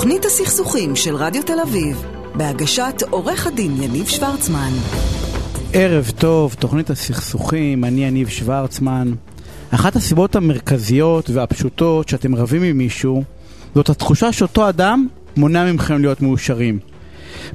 תוכנית הסכסוכים של רדיו תל אביב, בהגשת עורך הדין יניב שוורצמן. ערב טוב, תוכנית הסכסוכים, אני יניב שוורצמן. אחת הסיבות המרכזיות והפשוטות שאתם רבים עם מישהו, זאת התחושה שאותו אדם מונע מכם להיות מאושרים.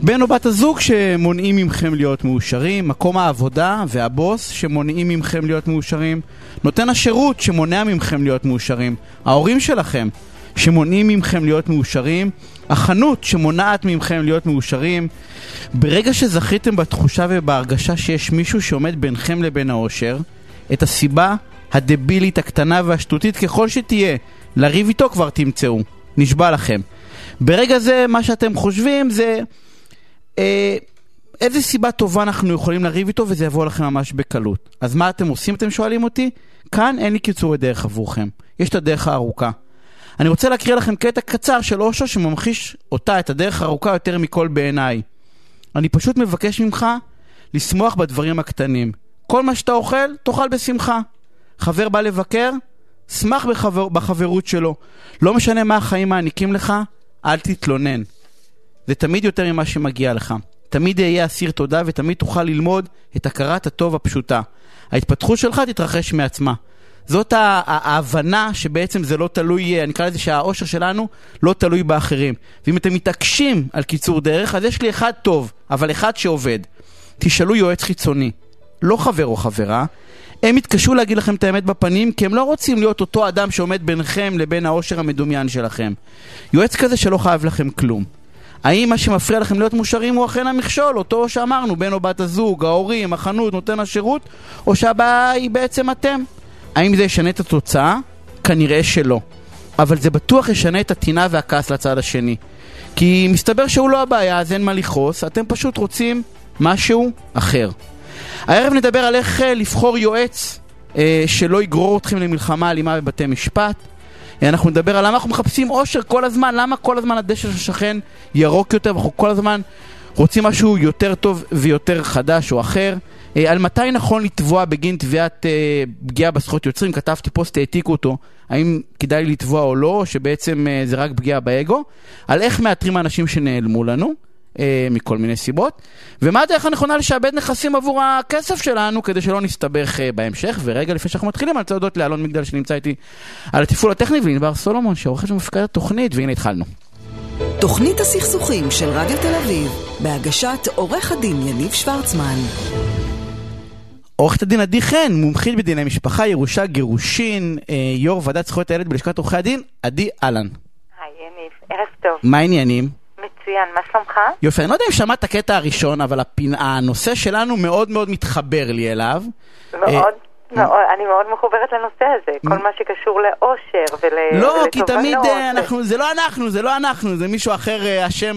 בן או בת הזוג שמונעים מכם להיות מאושרים, מקום העבודה והבוס שמונעים מכם להיות מאושרים, נותן השירות שמונע מכם להיות מאושרים, ההורים שלכם שמונעים מכם להיות מאושרים, החנות שמונעת מכם להיות מאושרים. ברגע שזכיתם בתחושה ובהרגשה שיש מישהו שעומד ביניכם לבין האושר, את הסיבה הדבילית, הקטנה והשטותית ככל שתהיה, לריב איתו כבר תמצאו. נשבע לכם. ברגע זה, מה שאתם חושבים זה... אה, איזה סיבה טובה אנחנו יכולים לריב איתו וזה יבוא לכם ממש בקלות. אז מה אתם עושים, אתם שואלים אותי? כאן אין לי קיצורי דרך עבורכם. יש את הדרך הארוכה. אני רוצה להקריא לכם קטע קצר של אושו שממחיש אותה, את הדרך הארוכה יותר מכל בעיניי. אני פשוט מבקש ממך לשמוח בדברים הקטנים. כל מה שאתה אוכל, תאכל בשמחה. חבר בא לבקר, שמח בחבר, בחברות שלו. לא משנה מה החיים מעניקים לך, אל תתלונן. זה תמיד יותר ממה שמגיע לך. תמיד אהיה אסיר תודה ותמיד תוכל ללמוד את הכרת הטוב הפשוטה. ההתפתחות שלך תתרחש מעצמה. זאת ההבנה שבעצם זה לא תלוי, אני אקרא לזה שהאושר שלנו לא תלוי באחרים. ואם אתם מתעקשים על קיצור דרך, אז יש לי אחד טוב, אבל אחד שעובד. תשאלו יועץ חיצוני, לא חבר או חברה. הם יתקשו להגיד לכם את האמת בפנים, כי הם לא רוצים להיות אותו אדם שעומד ביניכם לבין האושר המדומיין שלכם. יועץ כזה שלא חייב לכם כלום. האם מה שמפריע לכם להיות מאושרים הוא אכן המכשול, אותו שאמרנו, בן או בת הזוג, ההורים, החנות, נותן השירות, או שהבעיה היא בעצם אתם? האם זה ישנה את התוצאה? כנראה שלא. אבל זה בטוח ישנה את הטינה והכעס לצד השני. כי מסתבר שהוא לא הבעיה, אז אין מה לכעוס, אתם פשוט רוצים משהו אחר. הערב נדבר על איך אה, לבחור יועץ אה, שלא יגרור אתכם למלחמה אלימה בבתי משפט. אה, אנחנו נדבר על למה אנחנו מחפשים אושר כל הזמן, למה כל הזמן הדשא של השכן ירוק יותר, ואנחנו כל הזמן רוצים משהו יותר טוב ויותר חדש או אחר. אה, על מתי נכון לתבוע בגין תביעת אה, פגיעה בזכויות יוצרים, כתבתי פוסט, העתיקו אותו, האם כדאי לתבוע או לא, שבעצם אה, זה רק פגיעה באגו, על איך מאתרים האנשים שנעלמו לנו. מכל מיני סיבות, ומה הדרך הנכונה לשעבד נכסים עבור הכסף שלנו כדי שלא נסתבך בהמשך. ורגע לפני שאנחנו מתחילים, אני רוצה להודות לאלון מגדל שנמצא איתי על התפעול הטכני, ולענבר סולומון שעורכת ומפקד התוכנית, והנה התחלנו. תוכנית הסכסוכים של רדיו תל אביב, בהגשת עורך הדין יניב שוורצמן. עורכת הדין עדי חן, מומחית בדיני משפחה, ירושה, גירושין, אה, יו"ר ועדת זכויות הילד בלשכת עורכי הדין, עדי אהלן. היי יניב, ערב טוב. מה העניינים? מצוין, מה שלומך? יופי, אני לא יודע אם שמעת את הקטע הראשון, אבל הפינ... הנושא שלנו מאוד מאוד מתחבר לי אליו. מאוד. מאוד, אני מאוד מחוברת לנושא הזה, כל מה שקשור לאושר ולתובנות. לא, כי תמיד אה, אנחנו, זה לא אנחנו, זה לא אנחנו, זה מישהו אחר אה, אשם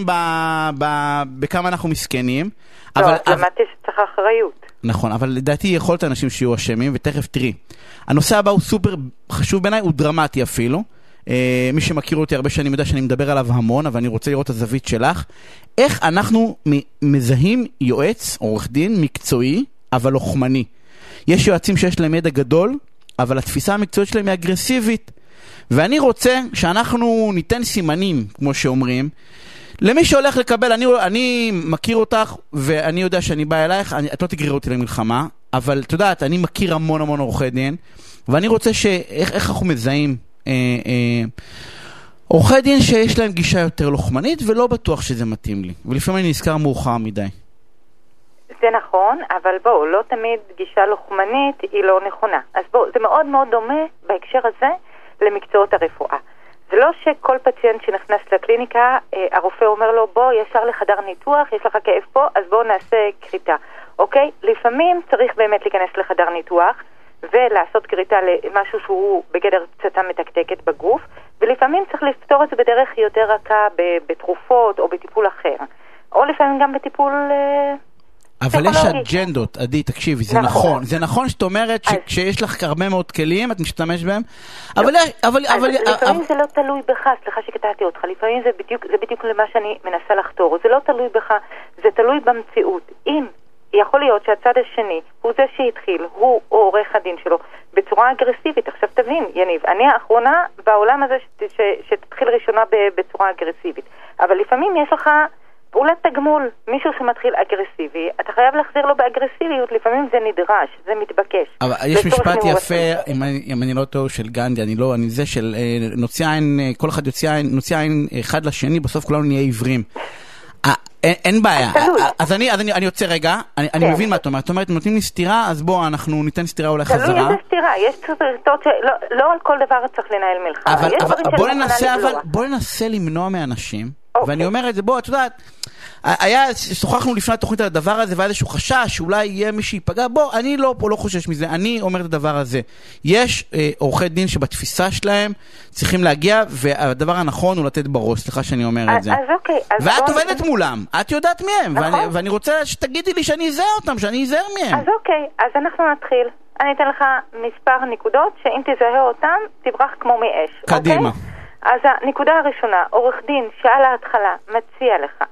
בכמה אנחנו מסכנים. לא, אבל, אז למדתי שצריך אחריות. נכון, אבל לדעתי יכול להיות אנשים שיהיו אשמים, ותכף תראי. הנושא הבא הוא סופר חשוב בעיניי, הוא דרמטי אפילו. אה, מי שמכיר אותי הרבה שנים יודע שאני מדבר עליו המון, אבל אני רוצה לראות את הזווית שלך. איך אנחנו מזהים יועץ, עורך דין, מקצועי, אבל לוחמני. יש יועצים שיש להם ידע גדול, אבל התפיסה המקצועית שלהם היא אגרסיבית. ואני רוצה שאנחנו ניתן סימנים, כמו שאומרים, למי שהולך לקבל, אני, אני מכיר אותך, ואני יודע שאני בא אלייך, אני, את לא תגררי אותי למלחמה, אבל את יודעת, אני מכיר המון המון עורכי דין, ואני רוצה ש... איך, איך אנחנו מזהים אה, אה, עורכי דין שיש להם גישה יותר לוחמנית, ולא בטוח שזה מתאים לי. ולפעמים אני נזכר מאוחר מדי. זה נכון, אבל בואו, לא תמיד גישה לוחמנית היא לא נכונה. אז בואו, זה מאוד מאוד דומה בהקשר הזה למקצועות הרפואה. זה לא שכל פציינט שנכנס לקליניקה, אה, הרופא אומר לו, בוא ישר לחדר ניתוח, יש לך כאב פה, אז בואו נעשה כריתה, אוקיי? לפעמים צריך באמת להיכנס לחדר ניתוח ולעשות כריתה למשהו שהוא בגדר פצצה מתקתקת בגוף, ולפעמים צריך לפתור את זה בדרך יותר רכה, בתרופות או בטיפול אחר. או לפעמים גם בטיפול... אבל יש. אג'נדות, עדי, תקשיבי, זה נכון. נכון. זה נכון שאת אומרת שכשיש לך הרבה מאוד כלים, את משתמש בהם, אבל... יש- אבל... לפעמים זה לא תלוי בך, סליחה שקטעתי אותך, לפעמים זה בדיוק, למה שאני מנסה לחתור, זה לא תלוי בך, זה תלוי במציאות. אם יכול להיות שהצד השני הוא זה שהתחיל, הוא או עורך הדין שלו, בצורה אגרסיבית, עכשיו שתבין, יניב, אני האחרונה בעולם הזה שתתחיל ראשונה בצורה אגרסיבית. אבל לפעמים יש לך פעולת תגמול, מישהו שמתחיל אגרסיבי, אתה חייב להחזיר לו באגרסיביות, לפעמים זה נדרש, זה מתבקש. אבל יש משפט יפה, אם אני, אם אני לא טועה, של גנדי, אני לא, אני זה של אה, נוציא עין, אה, כל אחד יוציא עין, נוציא עין אחד לשני, בסוף כולנו נהיה עיוורים. אה, אין, אין בעיה, אז אני, אז אני, אני יוצא רגע, אני, כן. אני מבין מה את אומרת, את אומרת נותנים לי סטירה, אז בואו אנחנו ניתן סטירה אולי חזרה. תלוי איזה סטירה, יש סרטות שלא לא על כל דבר צריך לנהל מלחמה, אבל, אבל בוא ננסה, אבל, בוא ננסה למנוע מאנשים אוקיי. ואני אומר את זה, בוא, את יודעת, היה, שוחחנו לפני התוכנית על הדבר הזה, והיה איזשהו חשש שאולי יהיה מי שייפגע, בוא, אני לא, לא חושש מזה, אני אומר את הדבר הזה. יש אה, עורכי דין שבתפיסה שלהם צריכים להגיע, והדבר הנכון הוא לתת בראש, סליחה שאני אומר את זה. אז אוקיי. אז ואת בוא... עובדת מולם, את יודעת מי הם, נכון. ואני, ואני רוצה שתגידי לי שאני אזהה אותם, שאני אזהר מהם. אז אוקיי, אז אנחנו נתחיל. אני אתן לך מספר נקודות, שאם תזהה אותם, תברח כמו מאש. קדימה. אוקיי? אז הנקודה הראשונה, עורך דין שעל ההתחלה מציע לך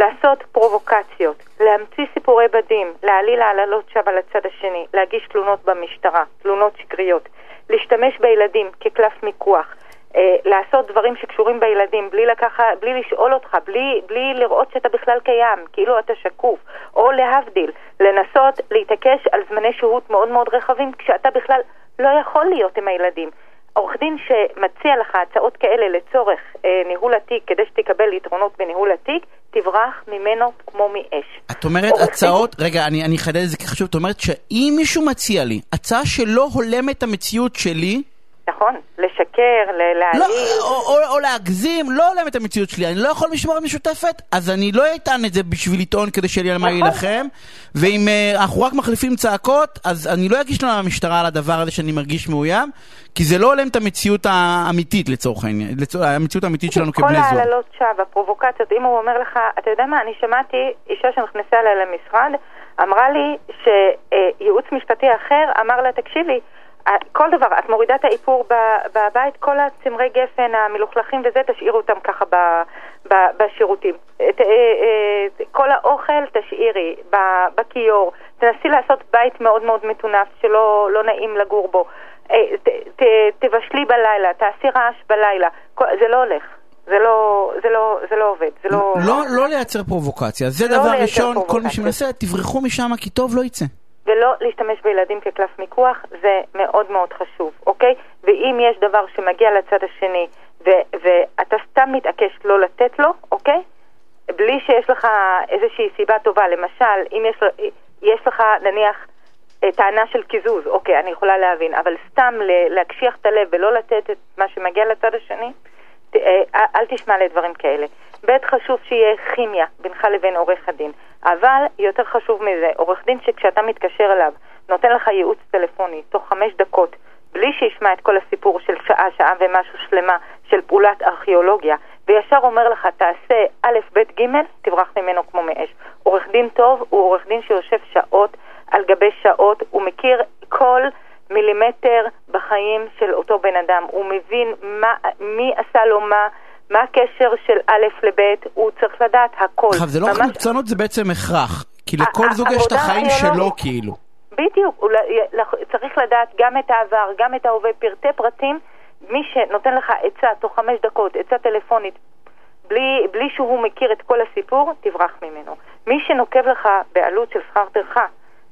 לעשות פרובוקציות, להמציא סיפורי בדים, להעליל העללות שווא על הצד השני, להגיש תלונות במשטרה, תלונות שקריות, להשתמש בילדים כקלף מיקוח, אה, לעשות דברים שקשורים בילדים בלי, לקחה, בלי לשאול אותך, בלי, בלי לראות שאתה בכלל קיים, כאילו אתה שקוף, או להבדיל, לנסות להתעקש על זמני שהות מאוד מאוד רחבים כשאתה בכלל לא יכול להיות עם הילדים. עורך דין שמציע לך הצעות כאלה לצורך אה, ניהול התיק, כדי שתקבל יתרונות בניהול התיק, תברח ממנו כמו מאש. את אומרת הצעות, דין... רגע, אני אחדד את זה כי חשוב, את אומרת שאם מישהו מציע לי הצעה שלא הולמת את המציאות שלי, נכון, לשקר, להעליל. לא, או, או, או להגזים, לא הולם את המציאות שלי. אני לא יכול משמורת משותפת, אז אני לא אטען את זה בשביל לטעון כדי שיהיה לי על מה נכון. להילחם. ואם uh, אנחנו רק מחליפים צעקות, אז אני לא אגיש לנו למשטרה על הדבר הזה שאני מרגיש מאוים, כי זה לא הולם את המציאות האמיתית לצורך העניין, לצ... המציאות האמיתית שלנו כבני זוג. כל העללות שווא, הפרובוקציות, אם הוא אומר לך, אתה יודע מה, אני שמעתי אישה שנכנסה אליי למשרד, אמרה לי שייעוץ משפטי אחר אמר לה, תקשיבי, כל דבר, את מורידה את האיפור בבית, כל הצמרי גפן המלוכלכים וזה, תשאירו אותם ככה ב, ב, בשירותים. את, אה, אה, כל האוכל תשאירי בכיור. תנסי לעשות בית מאוד מאוד מטונף, שלא לא נעים לגור בו. אה, ת, ת, תבשלי בלילה, תעשי רעש בלילה. זה לא הולך. זה לא, זה לא, זה לא עובד, זה לא... לא, לא לייצר פרובוקציה, זה לא דבר ראשון, כל מי שמנסה, תברחו משם כי טוב לא יצא. ולא להשתמש בילדים כקלף מיקוח, זה מאוד מאוד חשוב, אוקיי? ואם יש דבר שמגיע לצד השני ו- ואתה סתם מתעקש לא לתת לו, אוקיי? בלי שיש לך איזושהי סיבה טובה, למשל, אם יש, יש לך נניח אה, טענה של קיזוז, אוקיי, אני יכולה להבין, אבל סתם להקשיח את הלב ולא לתת את מה שמגיע לצד השני, אה, אל תשמע לדברים כאלה. ב', חשוב שיהיה כימיה בינך לבין עורך הדין. אבל יותר חשוב מזה, עורך דין שכשאתה מתקשר אליו נותן לך ייעוץ טלפוני תוך חמש דקות בלי שישמע את כל הסיפור של שעה, שעה ומשהו שלמה של פעולת ארכיאולוגיה וישר אומר לך תעשה א', ב', ג', תברח ממנו כמו מאש. עורך דין טוב הוא עורך דין שיושב שעות על גבי שעות, הוא מכיר כל מילימטר בחיים של אותו בן אדם, הוא מבין מה, מי עשה לו מה מה הקשר של א' לב', הוא צריך לדעת הכל. עכשיו, זה לא ממש... חלוצנות, זה בעצם הכרח. כי לכל זוג יש את החיים שלו, כאילו. בדיוק, צריך לדעת גם את העבר, גם את ההווה, פרטי פרטים. מי שנותן לך עצה תוך חמש דקות, עצה טלפונית, בלי, בלי שהוא מכיר את כל הסיפור, תברח ממנו. מי שנוקב לך בעלות של שכר טרחה,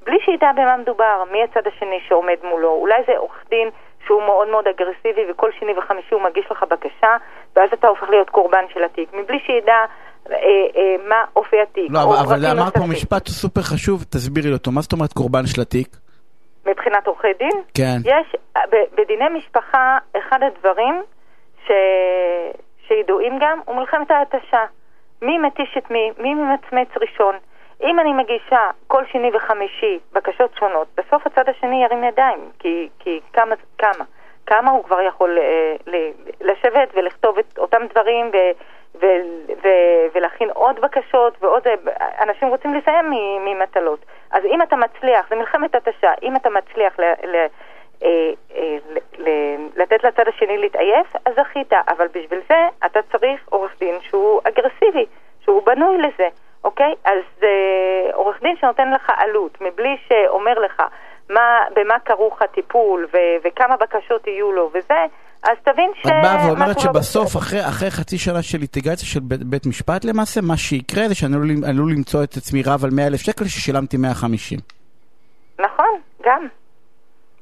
בלי שידע במה מדובר, מי הצד השני שעומד מולו, אולי זה עורך דין שהוא מאוד מאוד אגרסיבי וכל שני וחמישי הוא מגיש לך בקשה ואז אתה הופך להיות קורבן של התיק, מבלי שידע אה, אה, מה אופי התיק. לא, אבל, אבל אמרת פה משפט סופר חשוב, תסבירי אותו, מה זאת אומרת קורבן של התיק? מבחינת עורכי דין? כן. יש, בדיני משפחה, אחד הדברים ש... שידועים גם הוא מלחמת ההתשה. מי מתיש את מי, מי ממצמץ ראשון. אם אני מגישה כל שני וחמישי בקשות שונות, בסוף הצד השני ירים ידיים, כי, כי כמה, כמה, כמה הוא כבר יכול אה, ל, לשבת ולכתוב את אותם דברים ו, ו, ו, ולהכין עוד בקשות ועוד, אה, אנשים רוצים לסיים ממטלות. אז אם אתה מצליח, זה מלחמת התשה, אם אתה מצליח אה, אה, ל, ל, לתת לצד השני להתעייף, אז זכית, אבל בשביל זה אתה צריך עורך דין שהוא אגרסיבי, שהוא בנוי לזה. אוקיי? אז אה, עורך דין שנותן לך עלות, מבלי שאומר לך מה, במה כרוך הטיפול ו- וכמה בקשות יהיו לו וזה, אז תבין ש... את באה ואומרת לא שבסוף. אחרי, אחרי חצי שנה של ליטיגציה של בית, בית משפט למעשה, מה שיקרה זה שאני עלול, עלול למצוא את עצמי רב על 100 אלף שקל ששילמתי 150. נכון, גם.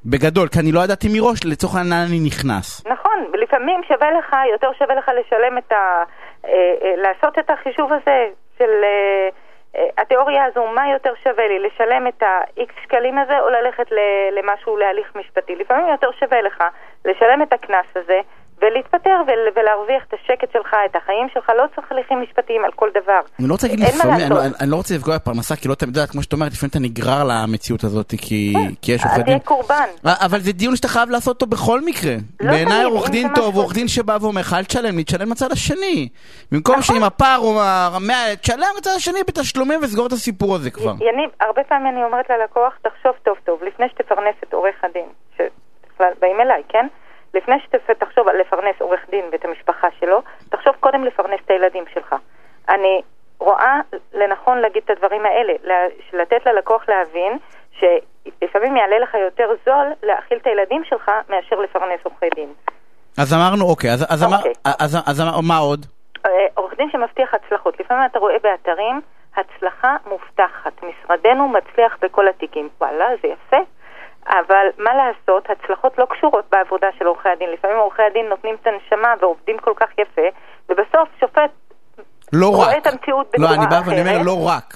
בגדול, כי אני לא ידעתי מראש לצורך העניין אני נכנס. נכון, ולפעמים שווה לך, יותר שווה לך לשלם את ה... אה, אה, לעשות את החישוב הזה של אה, התיאוריה הזו, מה יותר שווה לי, לשלם את ה-X שקלים הזה או ללכת למשהו, להליך משפטי. לפעמים יותר שווה לך לשלם את הקנס הזה ולהתפטר ול- ולהרוויח את השקט שלך, את החיים שלך, לא צריך הליכים משפטיים על כל דבר. אני לא רוצה להגיד לפעמים, אני, לעשות. אני לא רוצה לפגוע בפרנסה, כי לא תמיד, את יודעת, כמו שאת אומרת, לפעמים אתה נגרר למציאות הזאת, כי, כי יש אז עורכי דין. תהיה קורבן. אה, אבל זה דיון שאתה חייב לעשות אותו בכל מקרה. לא בעיניי עורך דין טוב, עורך דין שבא ואומר לך, אל תשלם לי, תשלם לצד השני. במקום נכון. שעם הפער או המאה, תשלם לצד השני בתשלומים וסגור את הסיפור הזה כבר. יניב, הרבה פעמים אני אומרת ללקוח, תחשוב טוב טוב, לפני שתפרנס את עורך הדין, שבכלל באים אליי, כן? לפני שתחשוב על לפרנס עורך דין ואת המשפחה שלו, תחשוב קודם לפרנס את הילדים שלך. אני רואה לנכון להגיד את הדברים האלה, לה- לתת ללקוח להבין שלפעמים יעלה לך יותר זול להאכיל את הילדים שלך מאשר לפרנס עורכי דין. אז אמרנו, אוקיי, אז, אז, אמר, אוקיי. אז, אז אמר, מה עוד? אה, עורך דין שמבטיח הצלחות. לפעמים אתה רואה באתרים הצלחה מובטחת. משרדנו מצליח בכל התיקים. וואלה, זה יפה. אבל מה לעשות, הצלחות לא קשורות בעבודה של עורכי הדין. לפעמים עורכי הדין נותנים את הנשמה ועובדים כל כך יפה, ובסוף שופט לא רואה רק. את המציאות לא, בצורה אני בא ואני אומר אחרת. לא רק.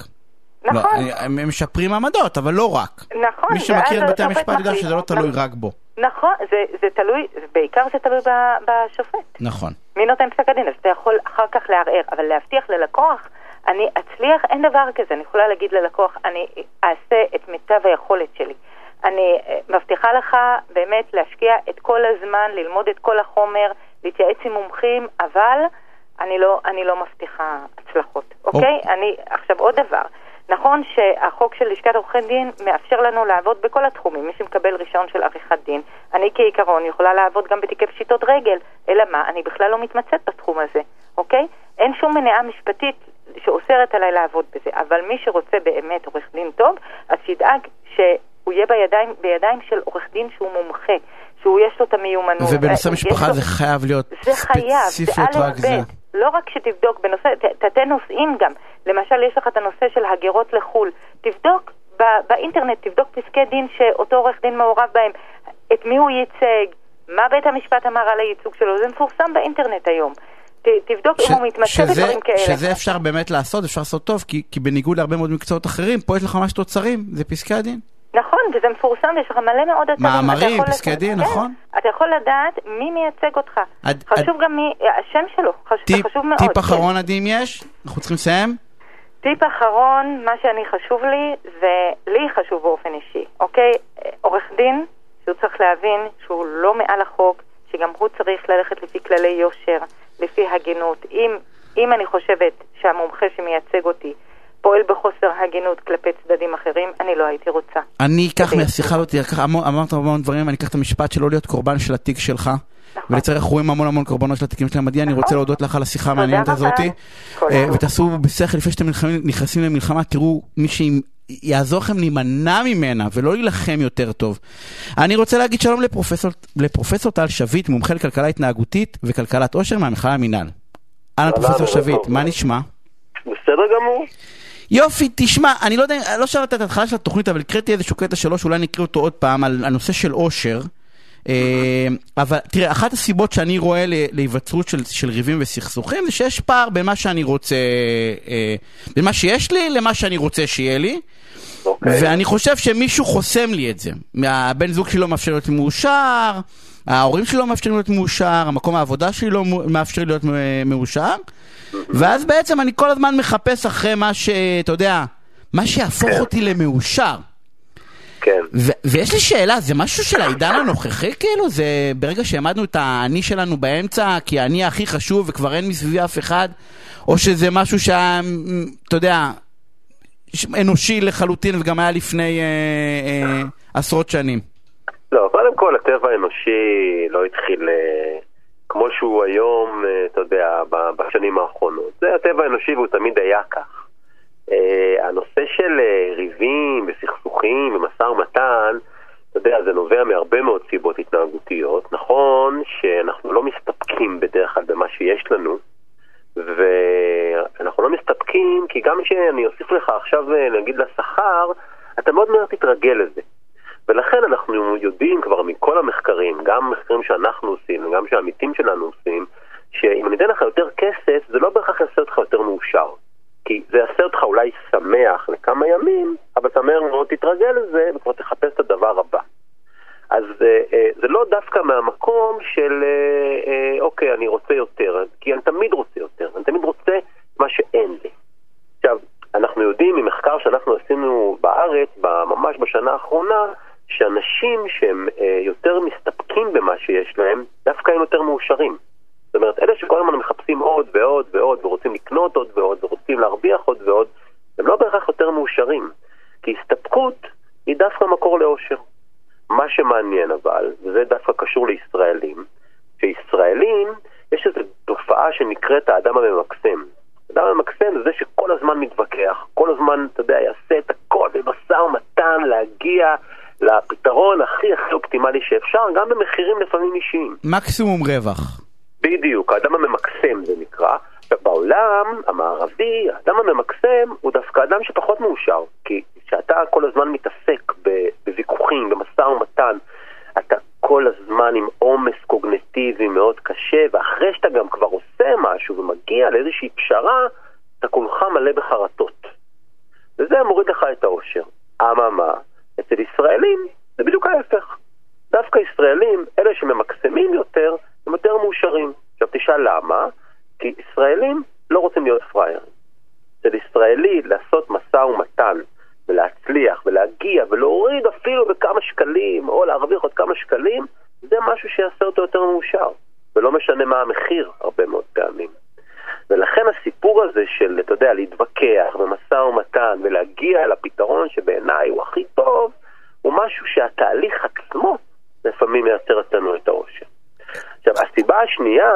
נכון, לא, הם משפרים עמדות, אבל לא רק. נכון. מי שמכיר את בתי המשפט יודע. שזה לא תלוי רק בו. נכון, זה, זה תלוי, בעיקר זה תלוי בשופט. נכון. מי נותן פסק הדין? אז אתה יכול אחר כך לערער, אבל להבטיח ללקוח, אני אצליח, אין דבר כזה. אני יכולה להגיד ללקוח, אני אעשה את מיטב היכולת שלי. אני אה, מבטיחה לך באמת להשקיע את כל הזמן, ללמוד את כל החומר, להתייעץ עם מומחים, אבל אני לא, אני לא מבטיחה הצלחות, אוקיי? אני, עכשיו עוד דבר. נכון שהחוק של לשכת עורכי דין מאפשר לנו לעבוד בכל התחומים, מי שמקבל רישיון של עריכת דין. אני כעיקרון יכולה לעבוד גם בתיקי פשיטות רגל, אלא מה, אני בכלל לא מתמצאת בתחום הזה, אוקיי? אין שום מניעה משפטית שאוסרת עליי לעבוד בזה, אבל מי שרוצה באמת עורך דין טוב, אז שידאג שהוא יהיה בידיים, בידיים של עורך דין שהוא מומחה, שהוא יש לו את המיומנות. ובנושא אה, משפחה לו- זה חייב להיות זה חייב, ספציפיות. ב'. לא רק שתבדוק בנושא, ת- תתי נושאים גם. למשל, יש לך את הנושא של הגירות לחו"ל. תבדוק ב- באינטרנט, תבדוק פסקי דין שאותו עורך דין מעורב בהם. את מי הוא ייצג, מה בית המשפט אמר על הייצוג שלו, זה מפורסם באינטרנט היום. ת- תבדוק ש- אם הוא מתמצא שזה- בדברים כאלה. שזה אפשר באמת לעשות, אפשר לעשות טוב, כי, כי בניגוד להרבה מאוד מקצועות אחרים, פה יש לך ממש תוצרים, זה פסקי הדין. נכון, וזה מפורסם, ויש לך מלא מאוד אתרים. מאמרים, פסקי דין, כן, נכון. אתה יכול לדעת מי מייצג אותך. עד- חשוב גם מי, השם שלו, חשוב, טיפ, חשוב מאוד. טיפ כן. אחרון עדי אם יש? אנחנו צריכים לסיים? טיפ אחרון, מה שאני חשוב לי, ולי חשוב באופן אישי, אוקיי? עורך דין, שהוא צריך להבין שהוא לא מעל החוק, שגם הוא צריך ללכת לפי כללי יושר, לפי הגינות. אם, אם אני חושבת שהמומחה שמייצג אותי פועל בחוסר הגינות כלפי צדדים אחרים, אני לא הייתי רוצה. אני אקח. מהשיחה הזאת, אמרת המון דברים, אני אקח את המשפט של לא להיות קורבן של התיק שלך. נכון. ולצערי אנחנו רואים המון המון קורבנות של התיקים שלהם. עדי, אני רוצה להודות לך על השיחה המעניינת. הזאת. אה. ותעשו בשכל לפני שאתם נכנסים למלחמה, תראו מי שיעזור לכם להימנע ממנה ולא להילחם יותר טוב. אני רוצה להגיד שלום לפרופסור- לפרופסור טל שביט, מומחה לכלכלה התנהגותית וכלכלת עושר מהמכללה למינהל. אהלן פרופסור שביט. מה נשמע? בסדר גמור. יופי, תשמע, אני לא יודע, לא שמעת את ההתחלה של התוכנית, אבל הקראתי איזשהו קטע שלו, שאולי נקריא אותו עוד פעם, על הנושא של עושר. אה, אבל תראה, אחת הסיבות שאני רואה להיווצרות של, של ריבים וסכסוכים, זה שיש פער בין מה שאני רוצה, אה, בין מה שיש לי למה שאני רוצה שיהיה לי. אוקיי. ואני חושב שמישהו חוסם לי את זה. הבן זוג שלי לא מאפשר להיות מאושר, ההורים שלי לא מאפשרים להיות מאושר, המקום העבודה שלי לא מאפשר להיות מ- מאושר. ואז בעצם אני כל הזמן מחפש אחרי מה ש... אתה יודע, מה שיהפוך כן. אותי למאושר. כן. ו- ויש לי שאלה, זה משהו של העידן הנוכחי כאילו? זה ברגע שהעמדנו את האני שלנו באמצע, כי האני הכי חשוב וכבר אין מסביבי אף אחד? או שזה משהו שהיה, אתה יודע, אנושי לחלוטין וגם היה לפני אה, אה, עשרות שנים? לא, קודם כל הטבע האנושי לא התחיל אה, כמו שהוא היום, אה, אתה יודע, בשנים האחרונות. זה הטבע האנושי והוא תמיד היה כך. אה, הנושא של אה, ריבים וסכסוכים ומשא ומתן, אתה יודע, זה נובע מהרבה מאוד סיבות התנהגותיות. נכון שאנחנו לא מסתפקים בדרך כלל במה שיש לנו, ואנחנו לא מסתפקים כי גם כשאני אוסיף לך עכשיו, נגיד, לשכר, אתה מאוד מהר תתרגל לזה. ולכן אנחנו יודעים כבר מכל המחקרים, גם מחקרים שאנחנו עושים וגם שהעמיתים שלנו עושים, שאם אני אתן לך יותר כסף, זה לא בהכרח יעשה אותך יותר מאושר. כי זה יעשה אותך אולי שמח לכמה ימים, אבל אתה מהר מאוד תתרגל לזה וכבר תחפש את הדבר הבא. אז אה, אה, זה לא דווקא מהמקום של אה, אוקיי, אני רוצה יותר, כי אני תמיד רוצה יותר, אני תמיד רוצה מה שאין לי. עכשיו, אנחנו יודעים ממחקר שאנחנו עשינו בארץ, ממש בשנה האחרונה, שאנשים שהם יותר מסתפקים במה שיש להם, דווקא הם יותר מאושרים. זאת אומרת, אלה שכל הזמן מחפשים עוד ועוד ועוד ורוצים לקנות עוד ועוד ורוצים להרוויח עוד ועוד, הם לא בהכרח יותר מאושרים. כי הסתפקות היא דווקא מקור לאושר. מה שמעניין אבל, וזה דווקא קשור לישראלים, שישראלים, יש איזו תופעה שנקראת האדם הממקסם. האדם הממקסם זה שכל הזמן מתווכח, כל הזמן, אתה יודע, יעשה את הכל במשא ומתן להגיע לפתרון הכי הכי אופטימלי שאפשר, גם במחירים לפעמים אישיים. מקסימום רווח. בדיוק, האדם הממקסם זה נקרא. עכשיו בעולם המערבי, האדם הממקסם הוא דווקא אדם שפחות מאושר, כי כשאתה כל הזמן מתעסק בוויכוחים, במשא ומתן, אתה כל הזמן עם עומס קוגנטיבי מאוד קשה, ואחרי שאתה גם כבר עושה משהו ומגיע לאיזושהי פשרה, אתה כולך מלא בחרטות. וזה מוריד לך את האושר. אממה, אצל ישראלים זה בדיוק ההפך. דווקא ישראלים, אלה שממקסמים יותר, הם יותר מאושרים. עכשיו תשאל למה? כי ישראלים לא רוצים להיות פראיירים. אצל ישראלי לעשות משא ומתן ולהצליח ולהגיע ולהוריד אפילו בכמה שקלים או להרוויח עוד כמה שקלים, זה משהו שיעשה אותו יותר מאושר. ולא משנה מה המחיר הרבה מאוד פעמים. ולכן הסיפור הזה של, אתה יודע, להתווכח במשא ומתן ולהגיע לפתרון שבעיניי הוא הכי טוב, הוא משהו שהתהליך עצמו לפעמים מייצר אצלנו את האושר. עכשיו, הסיבה השנייה,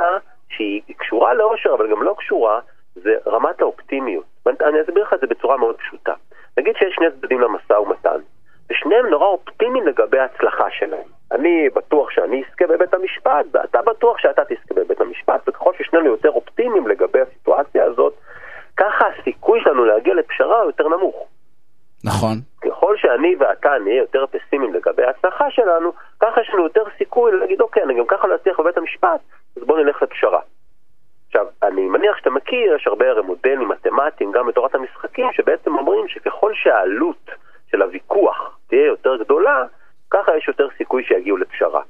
שהיא קשורה לאושר אבל גם לא קשורה, זה רמת האופטימיות. אני אסביר לך את זה בצורה מאוד פשוטה. נגיד שיש שני צדדים למשא ומתן, ושניהם נורא אופטימיים לגבי ההצלחה שלהם. אני בטוח שאני אזכה בבית המשפט, ואתה בטוח שאתה תזכה בבית המשפט, וככל ששנינו יותר אופטימיים לגבי הסיטואציה הזאת, ככה הסיכוי שלנו להגיע לפשרה הוא יותר נמוך. נכון. ככל שאני ואתה נהיה יותר פסימיים לגבי ההצלחה שלנו, ככה יש לנו יותר סיכוי להגיד, אוקיי, אני גם ככה לא אצליח בבית המשפט, אז בוא נלך לפשרה. עכשיו, אני מניח שאתה מכיר, יש הרבה הרי מודלים מתמטיים, גם בתורת המשחקים, שבעצם אומרים שככל שהעלות של הוויכוח תהיה יותר גדולה, ככה יש יותר סיכוי שיגיעו לפשרה.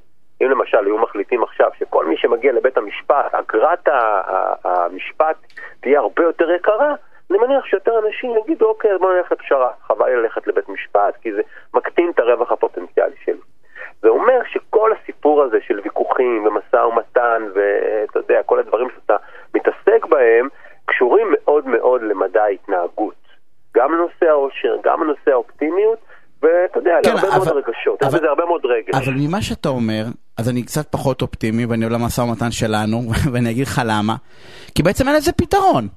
אם למשל היו מחליטים עכשיו שכל מי שמגיע לבית המשפט, אגרת המשפט תהיה הרבה יותר יקרה, אני מניח שיותר אנשים יגידו, אוקיי, אז בוא נלך לפשרה, חבל ללכת לבית משפט, כי זה מקטין את הרווח הפוטנציאלי שלי. זה אומר שכל הסיפור הזה של ויכוחים ומשא ומתן ואתה יודע, כל הדברים שאתה מתעסק בהם, קשורים מאוד מאוד למדע ההתנהגות. גם לנושא העושר, גם לנושא האופטימיות, ואתה יודע, כן, להרבה אבל, מאוד רגשות, אבל, זה הרבה מאוד רגש. אבל ממה שאתה אומר, אז אני קצת פחות אופטימי ואני עולה למשא ומתן שלנו, ואני אגיד לך למה. כי בעצם אין לזה פתרון.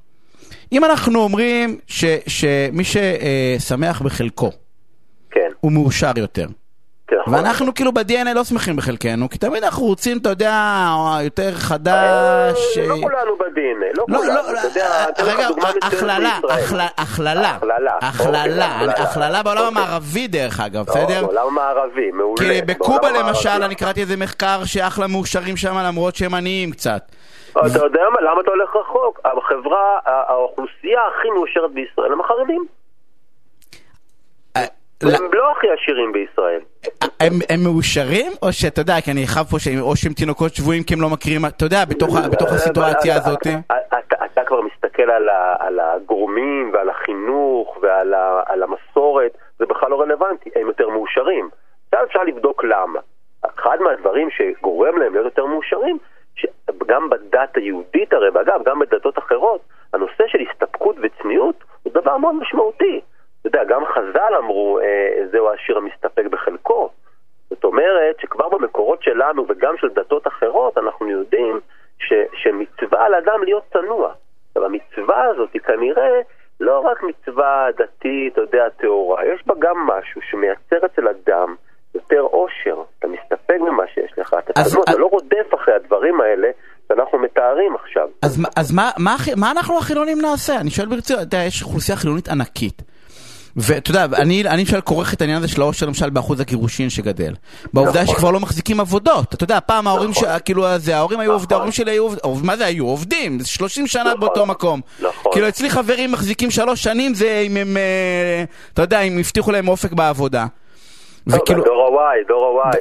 אם אנחנו אומרים ש, שמי ששמח בחלקו, כן. הוא מאושר יותר. כן, ואנחנו כאילו ב-DNA לא שמחים בחלקנו, כי תמיד אנחנו רוצים, אתה יודע, יותר חדש. לא אה, כולנו ב-DNA, לא, לא כולנו, לא, אתה יודע, רגע, הכללה, הכללה, הכללה, הכללה בעולם המערבי דרך אגב, בסדר? בעולם המערבי, מעולה. כי בקובה למשל, אני קראתי איזה מחקר שאחלה מאושרים שם למרות שהם עניים קצת. אתה יודע מה, למה אתה הולך רחוק? החברה, האוכלוסייה הכי מאושרת בישראל הם החרדים. הם לא הכי עשירים בישראל. הם מאושרים? או שאתה יודע, כי אני חייב פה או שהם תינוקות שבויים כי הם לא מכירים, אתה יודע, בתוך הסיטואציה הזאת. אתה כבר מסתכל על הגורמים ועל החינוך ועל המסורת, זה בכלל לא רלוונטי, הם יותר מאושרים. עכשיו אפשר לבדוק למה. אחד מהדברים שגורם להם להיות יותר מאושרים, שגם בדת היהודית הרי, ואגב, גם בדתות אחרות, הנושא של הסתפקות וצניעות הוא דבר מאוד משמעותי. אתה יודע, גם חז"ל אמרו, אה, זהו העשיר המסתפק בחלקו. זאת אומרת שכבר במקורות שלנו וגם של דתות אחרות אנחנו יודעים ש, שמצווה על אדם להיות צנוע. עכשיו המצווה הזאת היא כנראה לא רק מצווה דתית, אתה יודע, טהורה, יש בה גם משהו שמייצר אצל אדם יותר אושר, אתה מסתפק במה שיש לך, אתה, לא, אתה לא רודף אחרי הדברים האלה שאנחנו מתארים עכשיו. אז, אז מה, מה, מה אנחנו החילונים נעשה? אני שואל ברצינות, אתה יודע, יש אוכלוסייה חילונית ענקית. ואתה יודע, אני, אני למשל כורך את העניין הזה של העושר למשל באחוז הגירושין שגדל. בעובדה נכון. שכבר לא מחזיקים עבודות. אתה יודע, פעם ההורים, ש... נכון. כאילו, זה, ההורים היו עובדים, נכון. ההורים שלי היו עובדים, מה זה היו? עובדים, 30 שנה נכון. באותו מקום. נכון. כאילו, אצלי חברים מחזיקים שלוש שנים, זה אם הם, אה, אתה יודע, אם הבטיחו להם אופק בעבודה. וכאילו, דור ה-Y, דור עולם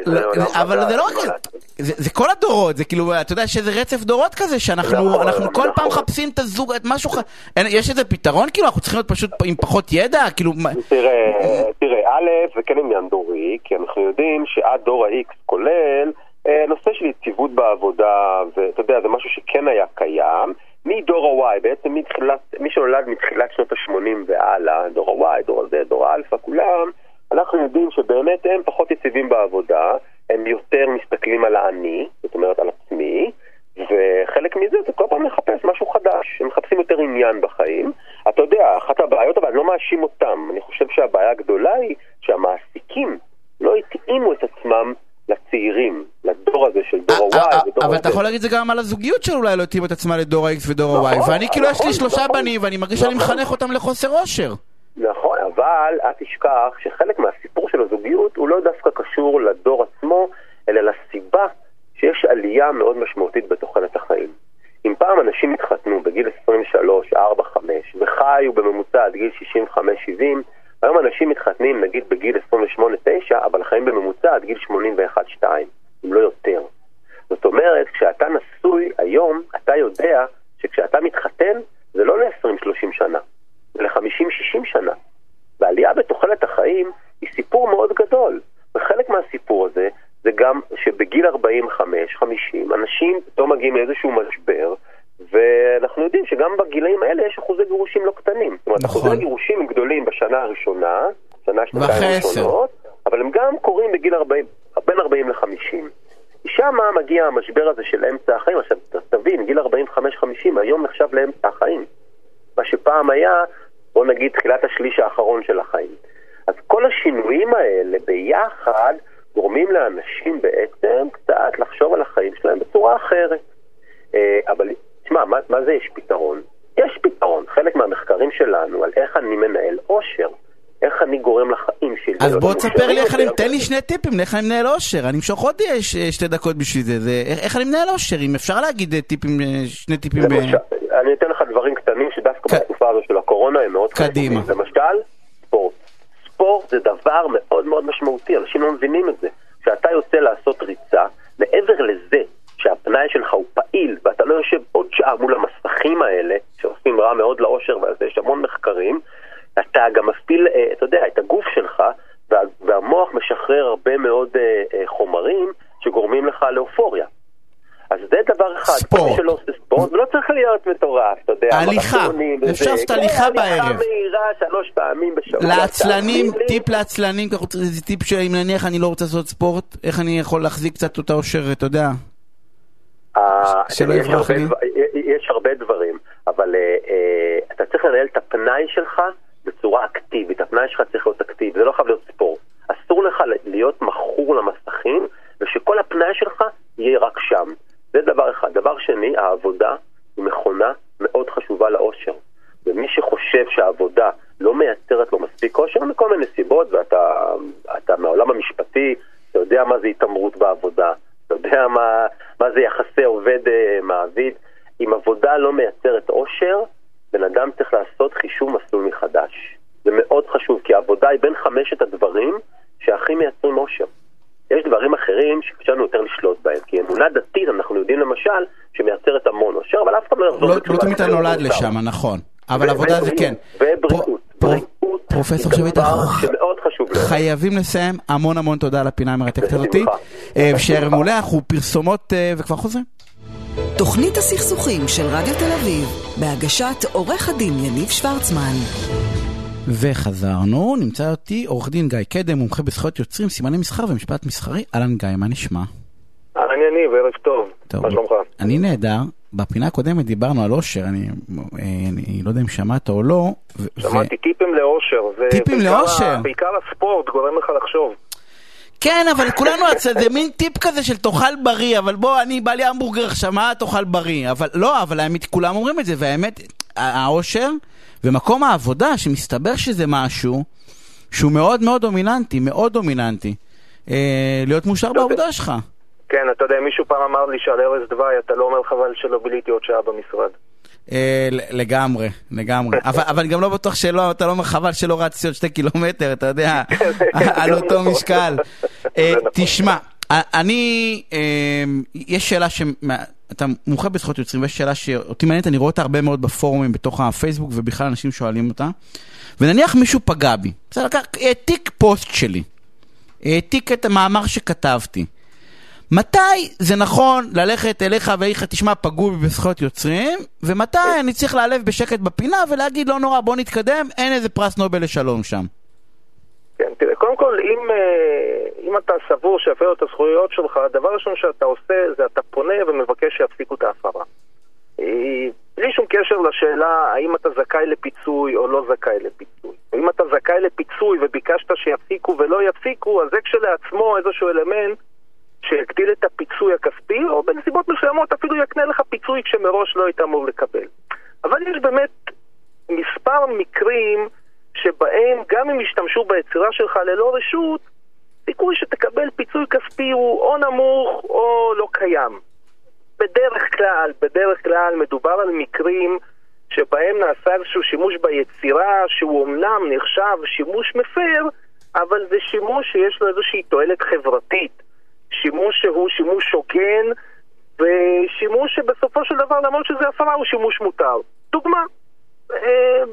אבל זה לא רק. זה, כל הדורות, זה כאילו, אתה יודע שזה רצף דורות כזה, שאנחנו נכון, כל פעם נכון. מחפשים את הזוג, את משהו, יש איזה פתרון כאילו, אנחנו צריכים להיות פשוט עם פחות ידע, כאילו, תראה, תראה, א', זה כן עניין דורי, כי אנחנו יודעים שעד דור ה-X כולל אה, נושא של יציבות בעבודה, ואתה יודע, זה משהו שכן היה קיים. מדור ה-Y, בעצם מתחילת, מי שנולד מתחילת שנות ה-80 והלאה, דור ה-Y, דור ה-Z, דור האלפא, כולם, אנחנו יודעים שבאמת הם פחות יציבים בעבודה, הם יותר מסתכלים על האני, זאת אומרת על עצמי, וחלק מזה זה כל פעם לחפש משהו חדש, הם מחפשים יותר עניין בחיים. אתה יודע, אחת הבעיות, אבל אני לא מאשים אותם, אני חושב שהבעיה הגדולה היא שהמעסיקים לא התאימו את עצמם לצעירים, לדור הזה של דור אה, ה-Y אה, ודור אבל ה-Z. אתה יכול להגיד את זה גם על הזוגיות שאולי לא התאים את עצמה לדור ה-X ודור ה-Y, נכון, ואני כאילו, יש לי נכון, שלושה נכון. בנים, ואני מרגיש שאני. מחנך אותם לחוסר אושר. אבל אל תשכח שחלק מהסיפור של הזוגיות הוא לא דווקא קשור לדור עצמו, אלא לסיבה שיש עלייה מאוד משמעותית בתוחלת החיים. אם פעם אנשים התחתנו בגיל 23, 4, 5, וחיו בממוצע עד גיל 65, 70, היום אנשים מתחתנים נגיד בגיל 28, 9, אבל חיים בממוצע עד גיל 81, 2, אם לא יותר. זאת אומרת, כשאתה נשוי היום, אתה יודע שכשאתה מתחתן, זה לא ל-20-30 שנה, זה ל-50-60 שנה. והעלייה בתוחלת החיים היא סיפור מאוד גדול. וחלק מהסיפור הזה זה גם שבגיל 45-50 אנשים פתאום מגיעים לאיזשהו משבר, ואנחנו יודעים שגם בגילאים האלה יש אחוזי גירושים לא קטנים. זאת אומרת, נכון. אחוזי הגירושים הם גדולים בשנה הראשונה, שנה, שנתיים. ראשונות, אבל הם גם קורים בגיל 40, בין 40 ל-50. שם מגיע המשבר הזה של אמצע החיים. עכשיו, תבין, גיל 45-50 היום נחשב לאמצע החיים. מה שפעם היה, בוא נגיד, תחילת השליש האחרון של החיים. אז כל השינויים האלה ביחד גורמים לאנשים בעצם קצת לחשוב על החיים שלהם בצורה אחרת. אה, אבל תשמע, מה, מה זה יש פתרון? יש פתרון. חלק מהמחקרים שלנו על איך אני מנהל עושר, איך אני גורם לחיים שלי. אז בוא תספר לי איך אני, תן לי. שני טיפים איך אני מנהל אושר, אני אמשוך עוד אה, שתי דקות בשביל זה, זה איך- אני מנהל אושר, אם אפשר להגיד אה, טיפים, שני טיפים, אני אתן לך דברים קטנים שדווקא ק- בתקופה הזו של הקורונה הם מאוד קדימה. חשובים. למשל, ספורט. ספורט זה דבר מאוד מאוד משמעותי, אנשים לא מבינים את זה. כשאתה יוצא לעשות ריצה, מעבר לזה שהפנאי שלך הוא פעיל ואתה לא יושב עוד שעה מול המסכים האלה, שעושים רע מאוד לאושר ועל זה יש המון מחקרים, אתה גם מפעיל, אה, אתה יודע, את הגוף שלך, וה- והמוח משחרר הרבה מאוד אה, אה, חומרים שגורמים לך לאופוריה. אז זה דבר אחד. ספורט. מי שלא עושה ספורט, ולא צריך להיות מטורף, אתה יודע. הליכה. אפשר לעשות כן, הליכה בערב. הליכה מהירה שלוש פעמים בשבוע. לעצלנים, טיפ לעצלנים, זה טיפ שאם נניח אני לא רוצה לעשות ספורט, איך אני יכול להחזיק קצת אותה אושר, אתה יודע. אה, שלא יש יברח הרבה לי. יש הרבה דברים, אבל אה, אה, אתה צריך לנהל את הפנאי שלך בצורה אקטיבית. הפנאי שלך צריך להיות אקטיבי, זה לא חייב להיות ספורט. אסור לך להיות מכור למסכים, ושכל הפנאי שלך יהיה רק שם. זה דבר אחד. דבר שני, העבודה היא מכונה מאוד חשובה לאושר. ומי שחושב שהעבודה לא מייצרת לו מספיק אושר מכל מיני סיבות, ואתה אתה מהעולם המשפטי, אתה יודע מה זה התעמרות בעבודה, אתה יודע מה, מה זה יחסי עובד-מעביד. אם עבודה לא מייצרת אושר, בן אדם צריך לעשות חישוב מסלול מחדש. זה מאוד חשוב, כי העבודה היא בין חמשת הדברים שהכי מייצרים אושר. יש דברים אחרים שקשה לנו יותר לשלוט בהם, כי אמונה דתית, אנחנו יודעים למשל, שמייצרת המון אושר, אבל אף אחד לא יחזור לא בתשובה לא תמיד אתה נולד. לשם, נכון. אבל עבודה זה כן. ובריאות. פרו- פרו- בריאות פרופסור שביט. חייבים לסיים. המון המון תודה על הפינה המרתקת הזאתי. בשמחה. אה, מעולה, אנחנו פרסומות אה, וכבר חוזרים. תוכנית הסכסוכים של רדיו תל אביב, בהגשת עורך הדין יניב שוורצמן. וחזרנו, נמצא אותי עורך דין גיא קדם, מומחה בזכויות יוצרים, סימני מסחר ומשפט מסחרי. אהלן גיא, מה נשמע? אהלן יניב, ערב טוב. טוב. מה שלומך? אני נהדר. בפינה הקודמת דיברנו על אושר, אני, אה, אני לא יודע אם שמעת או לא. ו- ו- שמעתי טיפים לאושר. טיפים לאושר? בעיקר הספורט גורם לך לחשוב. כן, אבל כולנו, זה מין טיפ כזה של תאכל בריא, אבל בוא, אני בא לי המבורגר עכשיו, מה תאכל בריא? אבל לא, אבל האמת, כולם אומרים את זה, והאמת, העושר ומקום העבודה, שמסתבר שזה משהו שהוא מאוד מאוד דומיננטי, מאוד דומיננטי. אה, להיות מאושר בעבודה שלך. כן, אתה יודע, מישהו פעם אמר לי שעל ארז דווי אתה לא אומר חבל שלא ביליתי עוד שעה במשרד. אה, לגמרי, לגמרי. אבל, אבל גם לא בטוח שלא, אתה לא אומר חבל שלא רצתי עוד שתי קילומטר, אתה יודע, על אותו משקל. אה, נכון. תשמע, אני, אה, יש שאלה ש... אתה מומחה בזכויות יוצרים, ויש שאלה שאותי מעניינת, אני רואה אותה הרבה מאוד בפורומים בתוך הפייסבוק, ובכלל אנשים שואלים אותה. ונניח מישהו פגע בי, בסדר, העתיק פוסט שלי, העתיק את המאמר שכתבתי. מתי זה נכון ללכת אליך ואיך תשמע, פגעו בי בזכויות יוצרים, ומתי אני צריך להיעלב בשקט בפינה ולהגיד, לא נורא, בוא נתקדם, אין איזה פרס נובל לשלום שם. כן, תראה, קודם כל, אם, אה, אם אתה סבור שיפרו את הזכויות שלך, הדבר הראשון שאתה עושה זה אתה פונה ומבקש שיפסיקו את ההפרה. אה, בלי שום קשר לשאלה האם אתה זכאי לפיצוי או לא זכאי לפיצוי. אם אתה זכאי לפיצוי וביקשת שיפסיקו ולא יפסיקו, אז זה כשלעצמו איזשהו אלמנט שיגדיל את הפיצוי הכספי, או בנסיבות מסוימות אפילו יקנה לך פיצוי כשמראש לא היית אמור לקבל. אבל יש באמת מספר מקרים שבהם גם אם ישתמשו ביצירה שלך ללא רשות, סיכוי שתקבל פיצוי כספי הוא או נמוך או לא קיים. בדרך כלל, בדרך כלל מדובר על מקרים שבהם נעשה איזשהו שימוש ביצירה שהוא אמנם נחשב שימוש מפר, אבל זה שימוש שיש לו איזושהי תועלת חברתית. שימוש שהוא שימוש הוגן, ושימוש שבסופו של דבר, למרות שזה הפרה, הוא שימוש מותר. דוגמה,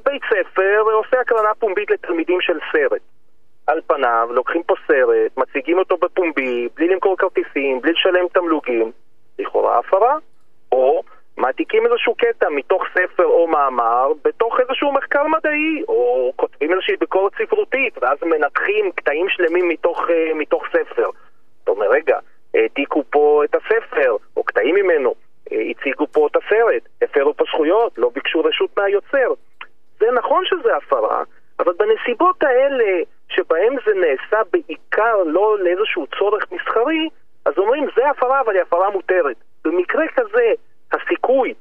בית ספר עושה הקרנה פומבית לתלמידים של סרט. על פניו, לוקחים פה סרט, מציגים אותו בפומבי, בלי למכור כרטיסים, בלי לשלם תמלוגים, לכאורה הפרה. או מעתיקים איזשהו קטע מתוך ספר או מאמר בתוך איזשהו מחקר מדעי, או כותבים איזושהי ביקורת ספרותית, ואז מנתחים קטעים שלמים מתוך, uh, מתוך ספר. אתה אומר, רגע, העתיקו פה את הספר, או קטעים ממנו, אה, הציגו פה את הסרט, הפרו פה זכויות, לא ביקשו רשות מהיוצר. זה נכון שזה הפרה, אבל בנסיבות האלה, שבהם זה נעשה בעיקר לא לאיזשהו צורך מסחרי, אז אומרים, זה הפרה, אבל היא הפרה מותרת. במקרה כזה, הסיכוי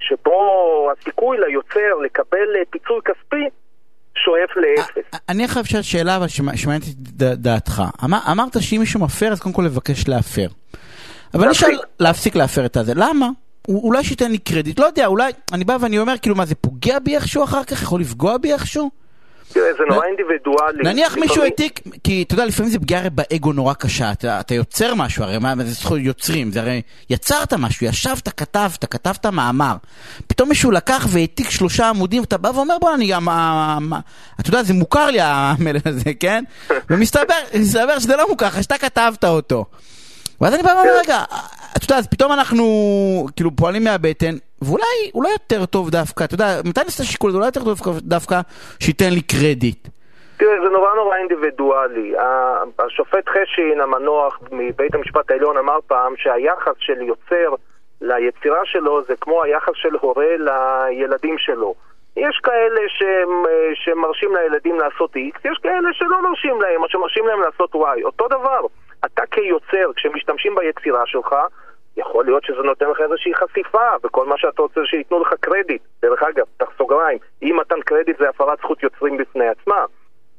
שבו הסיכוי ליוצר לקבל אה, פיצוי כספי שואף לאפס. אני עכשיו אשאל שאלה אבל שמעניינת את דעתך. אמרת שאם מישהו מפר אז קודם כל לבקש להפר. אבל אני אשאל להפסיק להפר את הזה. למה? אולי שייתן לי קרדיט, לא יודע, אולי, אני בא ואני אומר, כאילו, מה, זה פוגע בי איכשהו אחר כך? יכול לפגוע בי איכשהו? תראה, זה נורא אינדיבידואלי. נניח מישהו העתיק, כי אתה יודע, לפעמים זה פגיעה באגו נורא קשה, אתה, אתה יוצר משהו, הרי מה זה זכות יוצרים, זה הרי יצרת משהו, ישבת, כתבת, כתבת מאמר. פתאום מישהו לקח והעתיק שלושה עמודים, ואתה בא ואומר, בוא, אני גם, אתה יודע, זה מוכר לי המלל הזה, כן? ומסתבר שזה לא מוכר, שאתה כתבת אותו. ואז אני בא ואומר, רגע, אתה יודע, אז פתאום אנחנו כאילו פועלים מהבטן, ואולי אולי יותר טוב דווקא, אתה יודע, מתי נעשה שיקול, אולי יותר טוב דווקא שייתן לי קרדיט. תראה, זה נורא נורא אינדיבידואלי. השופט חשין, המנוח מבית המשפט העליון, אמר פעם שהיחס של יוצר ליצירה שלו זה כמו היחס של הורה לילדים שלו. יש כאלה שהם, שמרשים לילדים לעשות X, יש כאלה שלא מרשים להם, או שמרשים להם לעשות Y. אותו דבר. אתה כיוצר, כשמשתמשים ביצירה שלך, יכול להיות שזה נותן לך איזושהי חשיפה, וכל מה שאתה רוצה שייתנו לך קרדיט. דרך אגב, פתח סוגריים, אי מתן קרדיט זה הפרת זכות יוצרים בפני עצמה.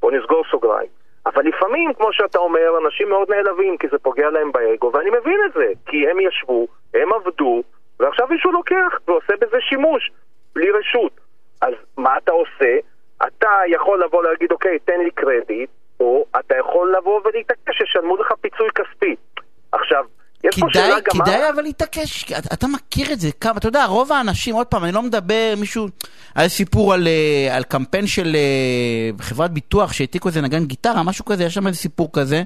בוא נסגור סוגריים. אבל לפעמים, כמו שאתה אומר, אנשים מאוד נעלבים כי זה פוגע להם באגו, ואני מבין את זה, כי הם ישבו, הם עבדו, ועכשיו מישהו לוקח ועושה בזה שימוש, בלי רשות. אז מה אתה עושה? אתה יכול לבוא להגיד, אוקיי, תן לי קרדיט, או אתה יכול לבוא ולהתעקש שישלמו לך פיצוי כספי. עכשיו, יש פה שאלה גם... כדאי אבל להתעקש, אתה, אתה מכיר את זה, כמה, אתה יודע, רוב האנשים, עוד פעם, אני לא מדבר, מישהו, היה סיפור על, אה, על קמפיין של uh, חברת ביטוח שהעתיקו איזה נגן גיטרה, משהו כזה, יש שם איזה סיפור כזה.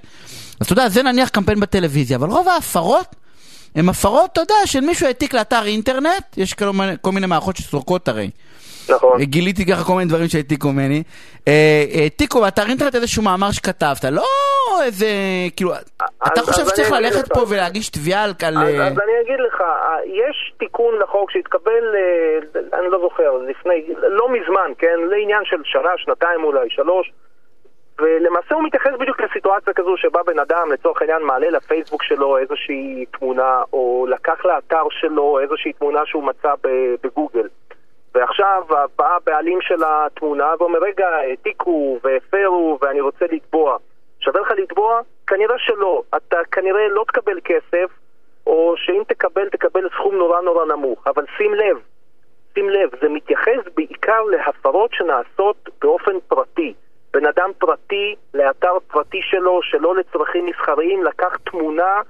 אז אתה יודע, זה נניח קמפיין בטלוויזיה, אבל רוב ההפרות הן הפרות, אתה יודע, של מישהו העתיק לאתר אינטרנט, יש כל כל מיני מערכות שסורקות הרי. נכון. גיליתי ככה כל מיני דברים שהעתיקו ממני. אה, העתיקו באתר אינטרנט איזשהו מאמר שכתבת, לא איזה, כאילו, אתה חושב שצריך ללכת פה ולהגיש תביעה על... אז אני אגיד לך, יש תיקון לחוק שהתקבל, אני לא זוכר, לפני, לא מזמן, כן? לעניין של שנה, שנתיים אולי, שלוש. ולמעשה הוא מתייחס בדיוק לסיטואציה כזו שבה בן אדם לצורך העניין מעלה לפייסבוק שלו איזושהי תמונה, או לקח לאתר שלו איזושהי תמונה שהוא מצא בגוגל. ועכשיו בא הבעלים של התמונה ואומר, רגע, העתיקו והפרו ואני רוצה לתבוע. שווה לך לתבוע? כנראה שלא. אתה כנראה לא תקבל כסף, או שאם תקבל, תקבל סכום נורא נורא נמוך. אבל שים לב, שים לב, זה מתייחס בעיקר להפרות שנעשות באופן פרטי. בן אדם פרטי לאתר פרטי שלו, שלא לצרכים מסחריים, לקח תמונה,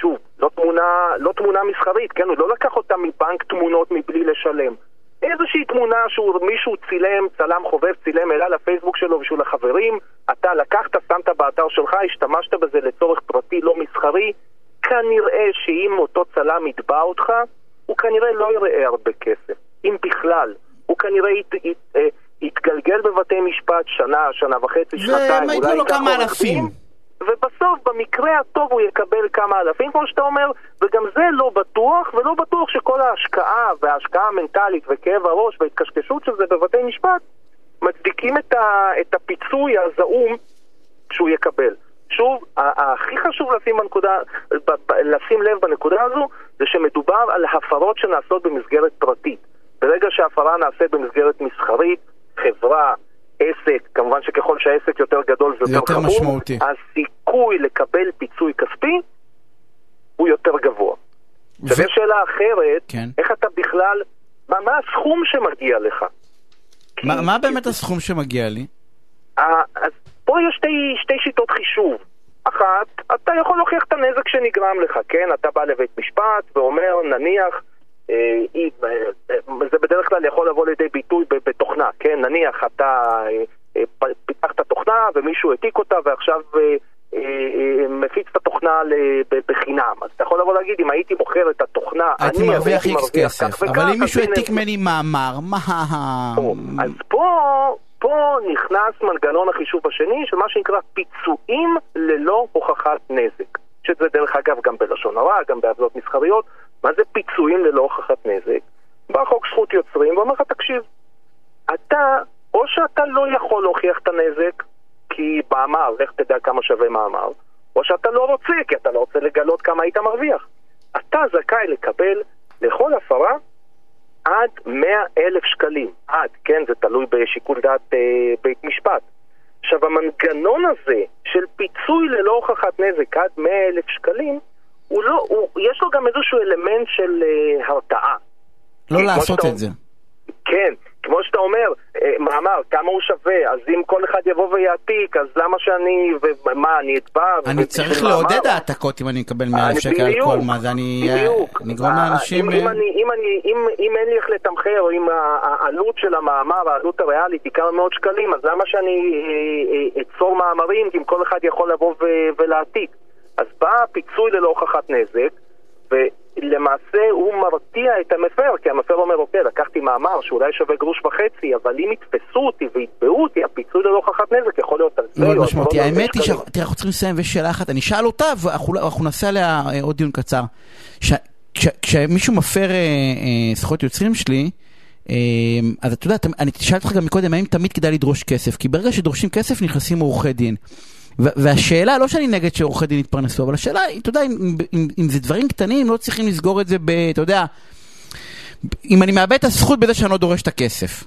שוב, לא תמונה, לא תמונה מסחרית, כן? הוא לא לקח אותה מבנק תמונות מבלי לשלם. איזושהי תמונה שמישהו צילם, צלם חובב, צילם, העלה לפייסבוק שלו בשביל החברים, אתה לקחת, שמת באתר שלך, השתמשת בזה לצורך פרטי לא מסחרי, כנראה שאם אותו צלם יתבע אותך, הוא כנראה לא יראה הרבה כסף, אם בכלל. הוא כנראה ית, ית, ית, אה, יתגלגל בבתי משפט שנה, שנה וחצי, שנתיים, אולי ייקח עורך דין. ובסוף, במקרה הטוב, הוא יקבל כמה אלפים, כמו שאתה אומר, וגם זה לא בטוח, ולא בטוח שכל ההשקעה, וההשקעה המנטלית, וכאב הראש, וההתקשקשות של זה בבתי משפט, מצדיקים את, ה, את הפיצוי הזעום שהוא יקבל. שוב, הכי חשוב לשים, בנקודה, לשים לב בנקודה הזו, זה שמדובר על הפרות שנעשות במסגרת פרטית. ברגע שההפרה נעשית במסגרת מסחרית, חברה, עסק, כמובן שככל שהעסק יותר גדול זה יותר חמור, משמעותי. הסיכוי לקבל פיצוי כספי הוא יותר גבוה. עכשיו ו... יש שאלה אחרת, כן. איך אתה בכלל, מה, מה הסכום שמגיע לך? מה, כי, מה באמת. הסכום שמגיע לי? אז פה יש שתי, שתי שיטות חישוב. אחת, אתה יכול להוכיח את הנזק שנגרם לך, כן? אתה בא לבית משפט ואומר, נניח, אה, אה, זה בדרך כלל יכול לבוא לידי ביטוי בתוכנה, כן? נניח אתה אה, פיתחת תוכנה ומישהו העתיק אותה ועכשיו מפיץ את התוכנה בחינם. אז אתה יכול לבוא להגיד, אם הייתי מוכר את התוכנה, הייתי מרוויח איקס כסף, אבל אם מישהו העתיק ממני מאמר, מה... אז פה... פה נכנס מנגנון החישוב השני של מה שנקרא פיצויים ללא הוכחת נזק. שזה דרך אגב גם בלשון הרע, גם בעבודות מסחריות. מה זה פיצויים ללא הוכחת נזק? בא חוק זכות יוצרים ואומר לך, תקשיב, אתה, או שאתה לא יכול להוכיח את הנזק, כי מאמר, לך תדע כמה שווה מאמר, או שאתה לא רוצה, כי אתה לא רוצה לגלות כמה היית מרוויח. אתה זכאי לקבל לכל הפרה עד 100 אלף שקלים. עד, כן, זה תלוי בשיקול דעת אה, בית משפט. עכשיו, המנגנון הזה של פיצוי ללא הוכחת נזק עד 100 אלף שקלים, הוא לא, הוא, יש לו גם איזשהו אלמנט של אה, הרתעה. לא לעשות את זה. כן, כמו שאתה אומר, אה, מאמר, כמה הוא שווה, אז אם כל אחד יבוא ויעתיק, אז למה שאני, ומה, אני אתבע? אני צריך לעודד העתקות אם אני מקבל 100 אלף שקל על כל מה זה, אני אגרום אה, לאנשים... אם אין לי איך לתמחר, או אם העלות של המאמר, העלות הריאלית היא כמה מאות שקלים, אז למה שאני אה, אצור מאמרים אם כל אחד יכול לבוא ולהעתיק? אז בא הפיצוי ללא הוכחת נזק, ולמעשה הוא מרתיע את המפר, כי המפר אומר, אוקיי, לקחתי מאמר שאולי שווה גרוש וחצי, אבל אם יתפסו אותי ויתבעו אותי, הפיצוי ללא הוכחת נזק יכול להיות על זה. מאוד משמעותי. האמת היא שאנחנו צריכים לסיים, ויש שאלה אחת, אני אשאל אותה, ואנחנו נעשה עליה אה, עוד דיון קצר. כשמישהו מפר אה, אה, זכויות יוצרים שלי, אז אתה יודע, אני שאלתי אותך גם מקודם, האם תמיד כדאי לדרוש כסף? כי ברגע שדורשים כסף נכנסים עורכי דין. והשאלה, לא שאני נגד שעורכי דין יתפרנסו, אבל השאלה, אתה יודע, אם, אם, אם זה דברים קטנים, לא צריכים לסגור את זה ב... אתה יודע, אם אני מאבד את הזכות בזה שאני לא דורש את הכסף.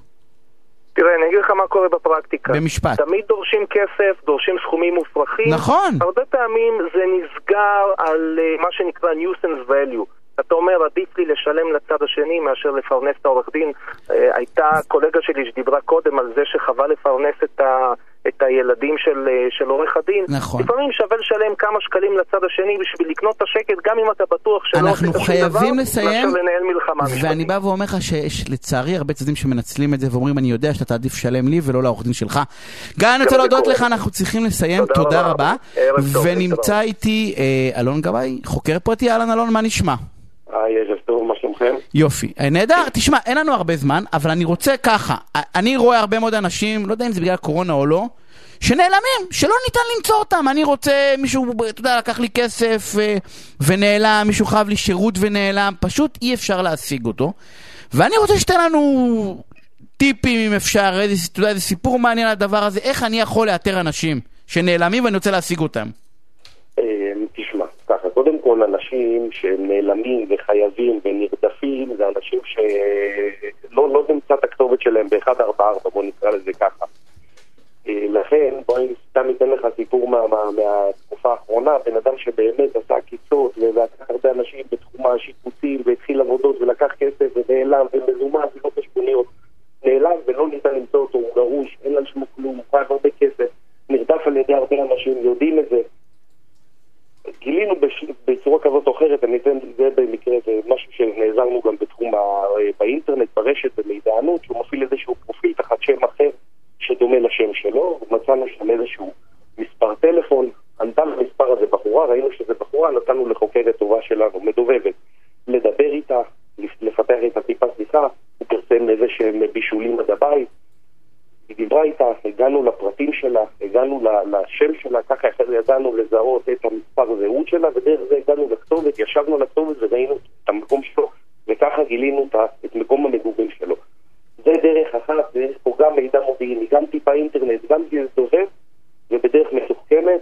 תראה, אני אגיד לך מה קורה בפרקטיקה. במשפט. תמיד דורשים כסף, דורשים סכומים מופרכים. נכון. הרבה פעמים זה נסגר על uh, מה שנקרא nuisance value. אתה אומר, עדיף לי לשלם לצד השני מאשר לפרנס את העורך דין. Uh, הייתה קולגה שלי שדיברה קודם על זה שחבל לפרנס את ה... את הילדים של, אה, של עורך הדין. נכון. לפעמים שווה לשלם כמה שקלים לצד השני בשביל לקנות את השקט, גם אם אתה בטוח שלא עשית שום דבר, אנחנו חייבים לסיים, לנהל מלחמה ואני בא ואומר לך שיש לצערי הרבה צדדים שמנצלים את זה ואומרים, אני יודע שאתה תעדיף לשלם לי ולא לעורך דין שלך. גיא, אני רוצה להודות לך, אנחנו צריכים לסיים, תודה, תודה רבה. רבה. ונמצא איתי אה, אלון גבאי, חוקר פרטי, אהלן אלון, מה נשמע? טוב, מה שלומכם? יופי, אה, נהדר, תשמע, אין לנו הרבה זמן, אבל אני רוצה ככה, אני רואה הרבה מאוד אנשים, לא יודע אם זה בגלל קורונה או לא, שנעלמים, שלא ניתן למצוא אותם. אני רוצה, מישהו, אתה יודע, לקח לי כסף ו... ונעלם, מישהו חייב לי שירות ונעלם, פשוט אי אפשר להשיג אותו. ואני רוצה שתן לנו טיפים אם אפשר, איזה, אתה יודע, איזה סיפור מעניין על הדבר הזה, איך אני יכול לאתר אנשים שנעלמים ואני רוצה להשיג אותם. אה, תשמע, ככה, קודם כל אנשים שהם וחייבים ונרדפים זה אנשים שלא לא נמצא את הכתובת שלהם ב-144, בוא נקרא לזה ככה. אה, לכן, בוא אני סתם אתן לך סיפור מה, מה, מהתקופה האחרונה, בן אדם שבאמת עשה עקיצות ולקח הרבה אנשים בתחום השיפוצים והתחיל עבודות ולקח כסף ונעלם ומזומן ולא חשבוניות, נעלם ולא ניתן למצוא אותו, הוא גרוש, אין על שמו כלום, הוא חייב הרבה כסף, נרדף על ידי הרבה אנשים, יודעים את זה. גילינו בש... בצורה כזאת או אחרת, אני אתן זה במקרה, זה משהו שנעזרנו גם בתחום ה... באינטרנט, ברשת, במידענות, שהוא מפעיל איזשהו פרופיל תחת שם אחר שדומה לשם שלו, מצאנו שם איזשהו מספר טלפון, ענתה למספר הזה בחורה, ראינו שזה בחורה, נתנו לחוקרת טובה שלנו, מדובבת, לדבר איתה, לפתח איתה טיפה שיחה, הוא פרסם איזה שהם בישולים עד הבית, היא דיברה איתה, הגענו לפרטים שלה, הגענו לשם שלה, ככה ידענו לזהות את המספר זהות שלה, ודרך זה הגענו לכתובת, ישבנו על הכתובת וראינו את המקום שלו, וככה גילינו את מקום המגורים שלו. זה דרך אחת, ויש פה גם מידע מודיעיני, גם טיפה אינטרנט, גם להסתובב, ובדרך מתוחכמת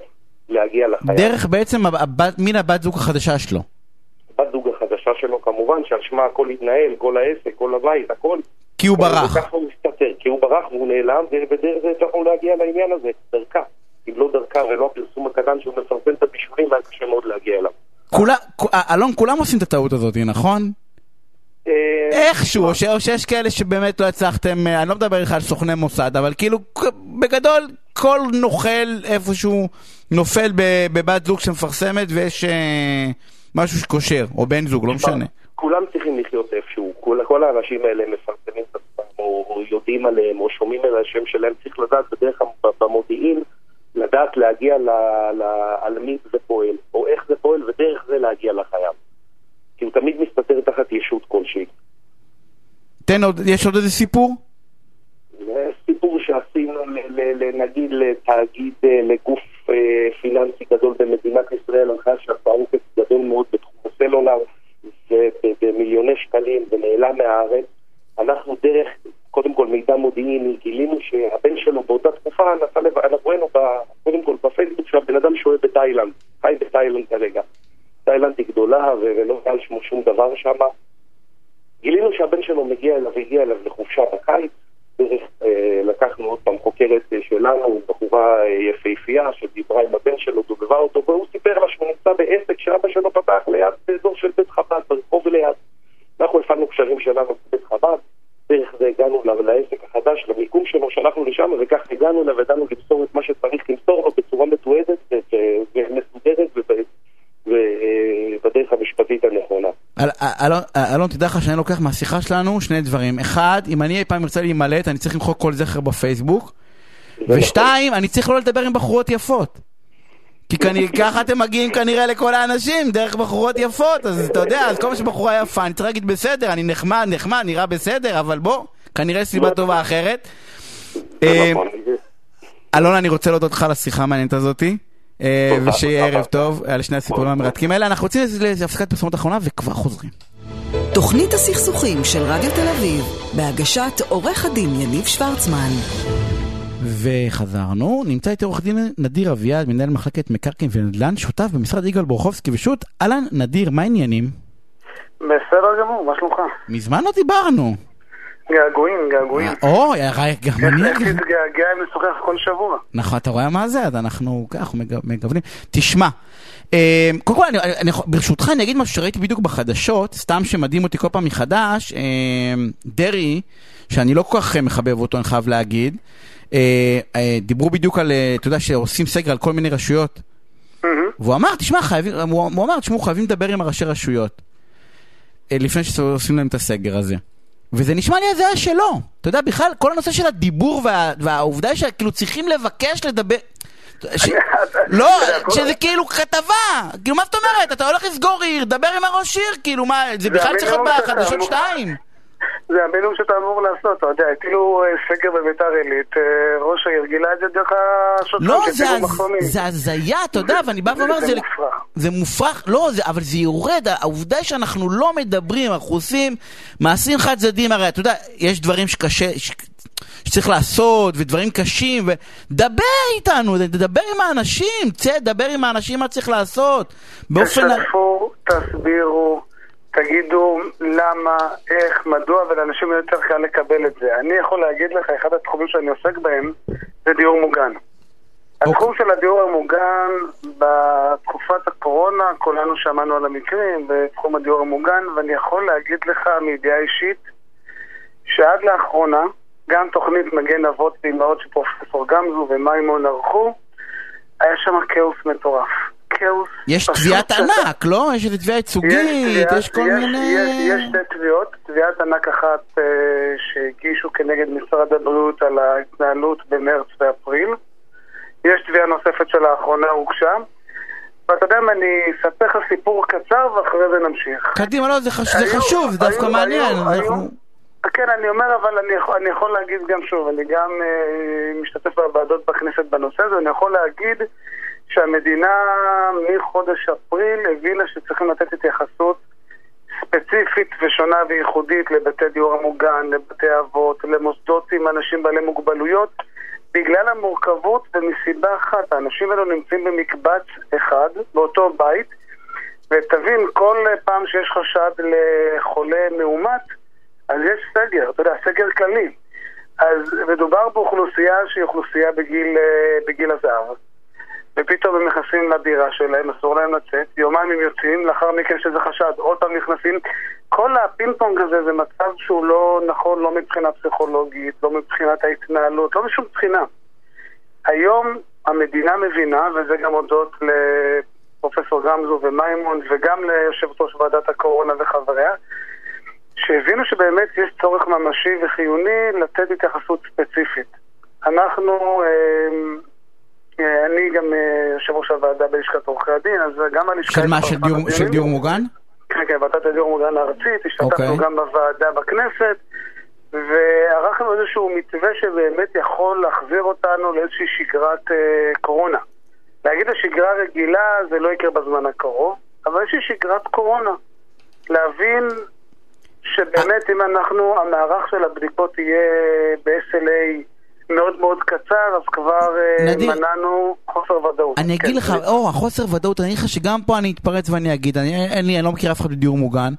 להגיע לחייל. דרך בעצם הבת, מן הבת זוג החדשה שלו. בת זוג החדשה שלו כמובן, שעל שמה הכל התנהל, כל העסק, כל הבית, הכל. כי הוא ברח. וככה הוא הוא ברח והוא נעלם, ובדרך זה הצלחנו להגיע לעניין הזה, דרכה. אם לא דרכה ולא הפרסום הקטן שהוא מפרסם את הבישולים, היה קשה מאוד להגיע אליו. כולה, אלון, כולם עושים את הטעות הזאת, נכון? אה, איכשהו, או ש- או שיש כאלה שבאמת לא הצלחתם, אה, אני לא מדבר איתך על סוכני מוסד, אבל כאילו, בגדול, כל נוכל איפשהו נופל בבת זוג שמפרסמת ויש אה, משהו שקושר, או בן זוג, לא משנה. כולם צריכים לחיות איפשהו, כל, האנשים האלה מפרסמים את יודעים עליהם, או שומעים על השם שלהם, צריך לדעת בדרך כלל במודיעין, לדעת להגיע ל, ל, על מי זה פועל, או איך זה פועל, ודרך זה להגיע לחייב. כי הוא תמיד מסתתר תחת ישות כלשהי. תן עוד, יש עוד איזה סיפור? סיפור שעשינו, ל, ל, ל, נגיד, לתאגיד, אה, לגוף אה, פיננסי גדול במדינת ישראל, הנחיה שעשה עוקץ גדול מאוד בתחום הסלולר, ובמיליוני שקלים, ונעלם מהארץ. אנחנו דרך, קודם כל מידע מודיעיני, גילינו שהבן שלו באותה תקופה נסע לב... אנחנו ראינו ב- קודם כל בפייסבוק שהבן אדם שוהה בתאילנד, חי בתאילנד כרגע. תאילנד היא גדולה ו- ולא היה שמו שום דבר שם. גילינו שהבן שלו מגיע אליו, הגיע אליו לחופשה בקיץ, דרך, אה, לקחנו עוד פעם חוקרת אה, שלנו, בחורה אה, יפהפייה שדיברה עם הבן שלו, דובבה אותו, והוא סיפר לה שהוא נמצא בעסק שאבא שלו פתח ליד באזור של בית חב"ד, ברחוב ליד. אנחנו הפעלנו קשרים שלנו בבית חב"ד, דרך זה הגענו לעסק החדש, למיקום שלו, שלחנו לשם, וכך הגענו אליו, ידענו למסור את מה שצריך למסור לו בצורה מתועדת ומסודרת וב- ובדרך המשפטית הנכונה. אל- אלון, תדע לך שאני לוקח מהשיחה שלנו שני דברים. אחד, אם אני אי פעם ארצה להימלט, אני צריך למחוק כל זכר בפייסבוק. זה ושתיים, אני צריך לא לדבר עם בחורות יפות. כי כנראה, ככה אתם מגיעים כנראה לכל האנשים, דרך בחורות יפות, אז אתה יודע, אז כל מה שבחורה יפה, אני צריך להגיד בסדר, אני נחמד, נחמד, נראה בסדר, אבל בוא, כנראה סיבה טובה אחרת. אה, נכון. אלון, אני רוצה להודות לך על השיחה המעניינת הזאתי. אה, ושיהיה. ערב טוב על שני הסיפורים המרתקים האלה. אנחנו רוצים לאיזה הפסקת פרסומות אחרונה וכבר חוזרים. תוכנית הסכסוכים של רדיו תל אביב, בהגשת עורך הדין יניב שוורצמן. וחזרנו, נמצא איתי עורך דין נדיר אביעד, מנהל מחלקת מקרקעין ונדל"ן, שותף במשרד יגאל בורחובסקי ושות'. אהלן, נדיר, מה העניינים? בסדר גמור, מה שלומך? מזמן לא דיברנו. געגועים, געגועים. או, גם אני... איך תתגעגע אם נשוחח כל שבוע? נכון, אתה רואה מה זה? אז אנחנו ככה מג- מגוונים. תשמע, אה, קודם כל, ברשותך אני אגיד משהו שראיתי בדיוק בחדשות, סתם שמדהים אותי כל פעם מחדש, אה, דרעי, שאני לא כל כך מחבב אותו, אני חייב להגיד, אה, אה, דיברו בדיוק על, אה, אתה יודע, שעושים סגר על כל מיני רשויות, והוא אמר, תשמע, חייבים, הוא, הוא אמר, תשמעו, חייבים לדבר עם הראשי רשויות, אה, לפני שעושים להם את הסגר הזה. וזה נשמע לי הזיה שלא. אתה יודע, בכלל, כל הנושא של הדיבור וה, והעובדה שכאילו צריכים לבקש לדבר... ש... לא, שזה כאילו כתבה, כאילו מה זאת אומרת? אתה הולך לסגור עיר, דבר עם הראש עיר, כאילו מה, זה בכלל צריך להיות בחדשות שתיים. זה המינימום שאתה אמור לעשות, אתה יודע, הטילו אה, סגר בביתר עילית, אה, ראש העיר גילה את זה דרך השוטרים לא, זה, הזיה, אתה יודע, ואני בא ואומר, זה מופרך. זה מופרך, לא, זה, אבל זה יורד, העובדה היא שאנחנו לא מדברים, אנחנו עושים מעשים חד צדדיים, הרי אתה יודע, יש דברים שקשה, ש... שצריך לעשות, ודברים קשים, ודבר איתנו, תדבר עם האנשים, צא, דבר עם האנשים מה צריך לעשות, באופן... תשתפו, תסבירו, תגידו למה, איך, מדוע, ולאנשים יהיה יותר קל לקבל את זה. אני יכול להגיד לך, אחד התחומים שאני עוסק בהם זה דיור מוגן. התחום של הדיור המוגן, בתקופת הקורונה, כולנו שמענו על המקרים בתחום הדיור המוגן, ואני יכול להגיד לך מידיעה אישית, שעד לאחרונה, גם תוכנית מגן אבות ואימהות שפרופסור גמזו ומימון ערכו, היה שם כאוס מטורף. כאוס יש תביעת ענק, לא? יש איזו תביעה ייצוגית, יש כל מיני... יש, שתי תביעות, תביעת ענק אחת אה, שהגישו כנגד משרד הבריאות על ההתנהלות במרץ ואפריל. יש תביעה נוספת שלאחרונה הוגשה. ואתה יודע מה, אני אספר לך סיפור קצר ואחרי זה נמשיך. קדימה, לא, זה חשוב, זה דווקא מעניין. כן, אני אומר, אבל אני יכול, אני יכול להגיד גם שוב, אני גם אה, משתתף בוועדות בכנסת בנושא הזה, אני יכול להגיד שהמדינה מחודש אפריל הבינה שצריכים לתת התייחסות ספציפית ושונה וייחודית לבתי דיור המוגן, לבתי אבות, למוסדות עם אנשים בעלי מוגבלויות, בגלל המורכבות ומסיבה אחת, האנשים האלו נמצאים במקבץ אחד, באותו בית, ותבין, כל פעם שיש חשד לחולה מאומת, אז יש סגר, אתה יודע, סגר כללי. אז מדובר באוכלוסייה שהיא אוכלוסייה בגיל, אה, בגיל הזהב. ופתאום הם נכנסים לדירה שלהם, אסור להם לצאת, יומיים הם יוצאים, לאחר מכן שזה חשד, עוד פעם נכנסים. כל הפינג פונג הזה זה מצב שהוא לא נכון, לא מבחינה פסיכולוגית, לא מבחינת ההתנהלות, לא משום בחינה. היום המדינה מבינה, וזה גם הודות לפרופסור גמזו ומימון, וגם ליושבת ראש ועדת הקורונה וחבריה, שהבינו שבאמת יש צורך ממשי וחיוני לתת התייחסות ספציפית. אנחנו, אה, אני גם אה, יושב ראש הוועדה בלשכת עורכי הדין, אז גם הלשכה... של מה, של דיור-. של דיור מוגן? כן, כן, ועדת הדיור מוגן הארצית, השתתפנו אוקיי. גם בוועדה בכנסת, וערכנו איזשהו מתווה שבאמת יכול להחזיר אותנו לאיזושהי שגרת אה, קורונה. להגיד לשגרה רגילה זה לא יקרה בזמן הקרוב, אבל איזושהי שגרת קורונה. להבין שבאמת אם אנחנו, המערך של הבדיקות יהיה ב-SLA מאוד מאוד קצר, אז כבר אה, נדיר, מנענו חוסר ודאות. אני אגיד כן, לך, אור, החוסר ודאות, אני אגיד לך שגם פה אני אתפרץ ואני אגיד, אני, אין לי, אני לא מכיר אף אחד בדיור מוגן,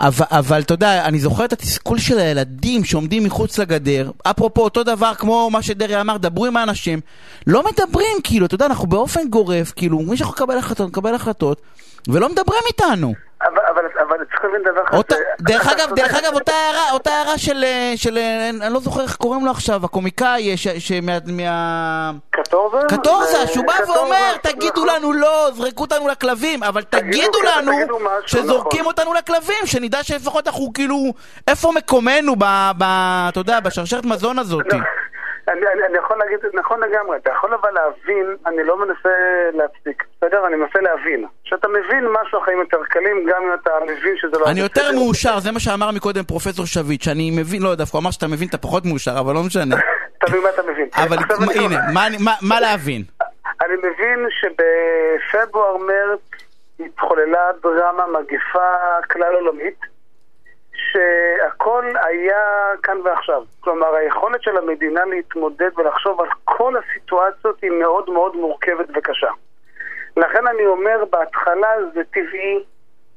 אבל, אבל אתה יודע, אני זוכר את התסכול של הילדים שעומדים מחוץ לגדר, אפרופו אותו דבר כמו מה שדרעי אמר, דברו עם האנשים, לא מדברים, כאילו, אתה יודע, אנחנו באופן גורף, כאילו, מי שיכול לקבל החלטות, מקבל החלטות, ולא מדברים איתנו. אבל, אבל, אבל צריך להבין דבר אחד. אותה, דרך אגב. דרך אגב, אותה הערה, אותה הערה של, אה, של, אה, אני לא זוכר איך קוראים לו עכשיו, הקומיקאי, ש- שמה... מה... קטורזה? קטורזה, זה- שהוא בא ואומר, תגידו נכון. לנו לא, זרקו אותנו לכלבים, אבל תגידו כן, לנו תגידו שזורקים נכון. אותנו לכלבים, שנדע שלפחות אנחנו כאילו, איפה מקומנו, ב, אתה יודע, בשרשרת מזון הזאת. אני, אני, אני יכול להגיד, נכון לגמרי, אתה יכול אבל להבין, אני לא מנסה להצדיק, בסדר? אני מנסה להבין. כשאתה מבין משהו, החיים יותר קלים, גם אם אתה מבין שזה לא... אני יותר בסדר. מאושר, זה מה שאמר מקודם פרופסור שביט, שאני מבין, לא דווקא הוא אמר שאתה מבין, אתה פחות מאושר, אבל לא משנה. תלוי מה אתה מבין. אבל הנה, מה מה- מה להבין? אני מבין שבפברואר-מרץ התחוללה דרמה, מגפה כלל עולמית, שהכל היה כאן ועכשיו. כלומר, היכולת של המדינה להתמודד ולחשוב על כל הסיטואציות היא מאוד מאוד מורכבת וקשה. לכן אני אומר, בהתחלה זה טבעי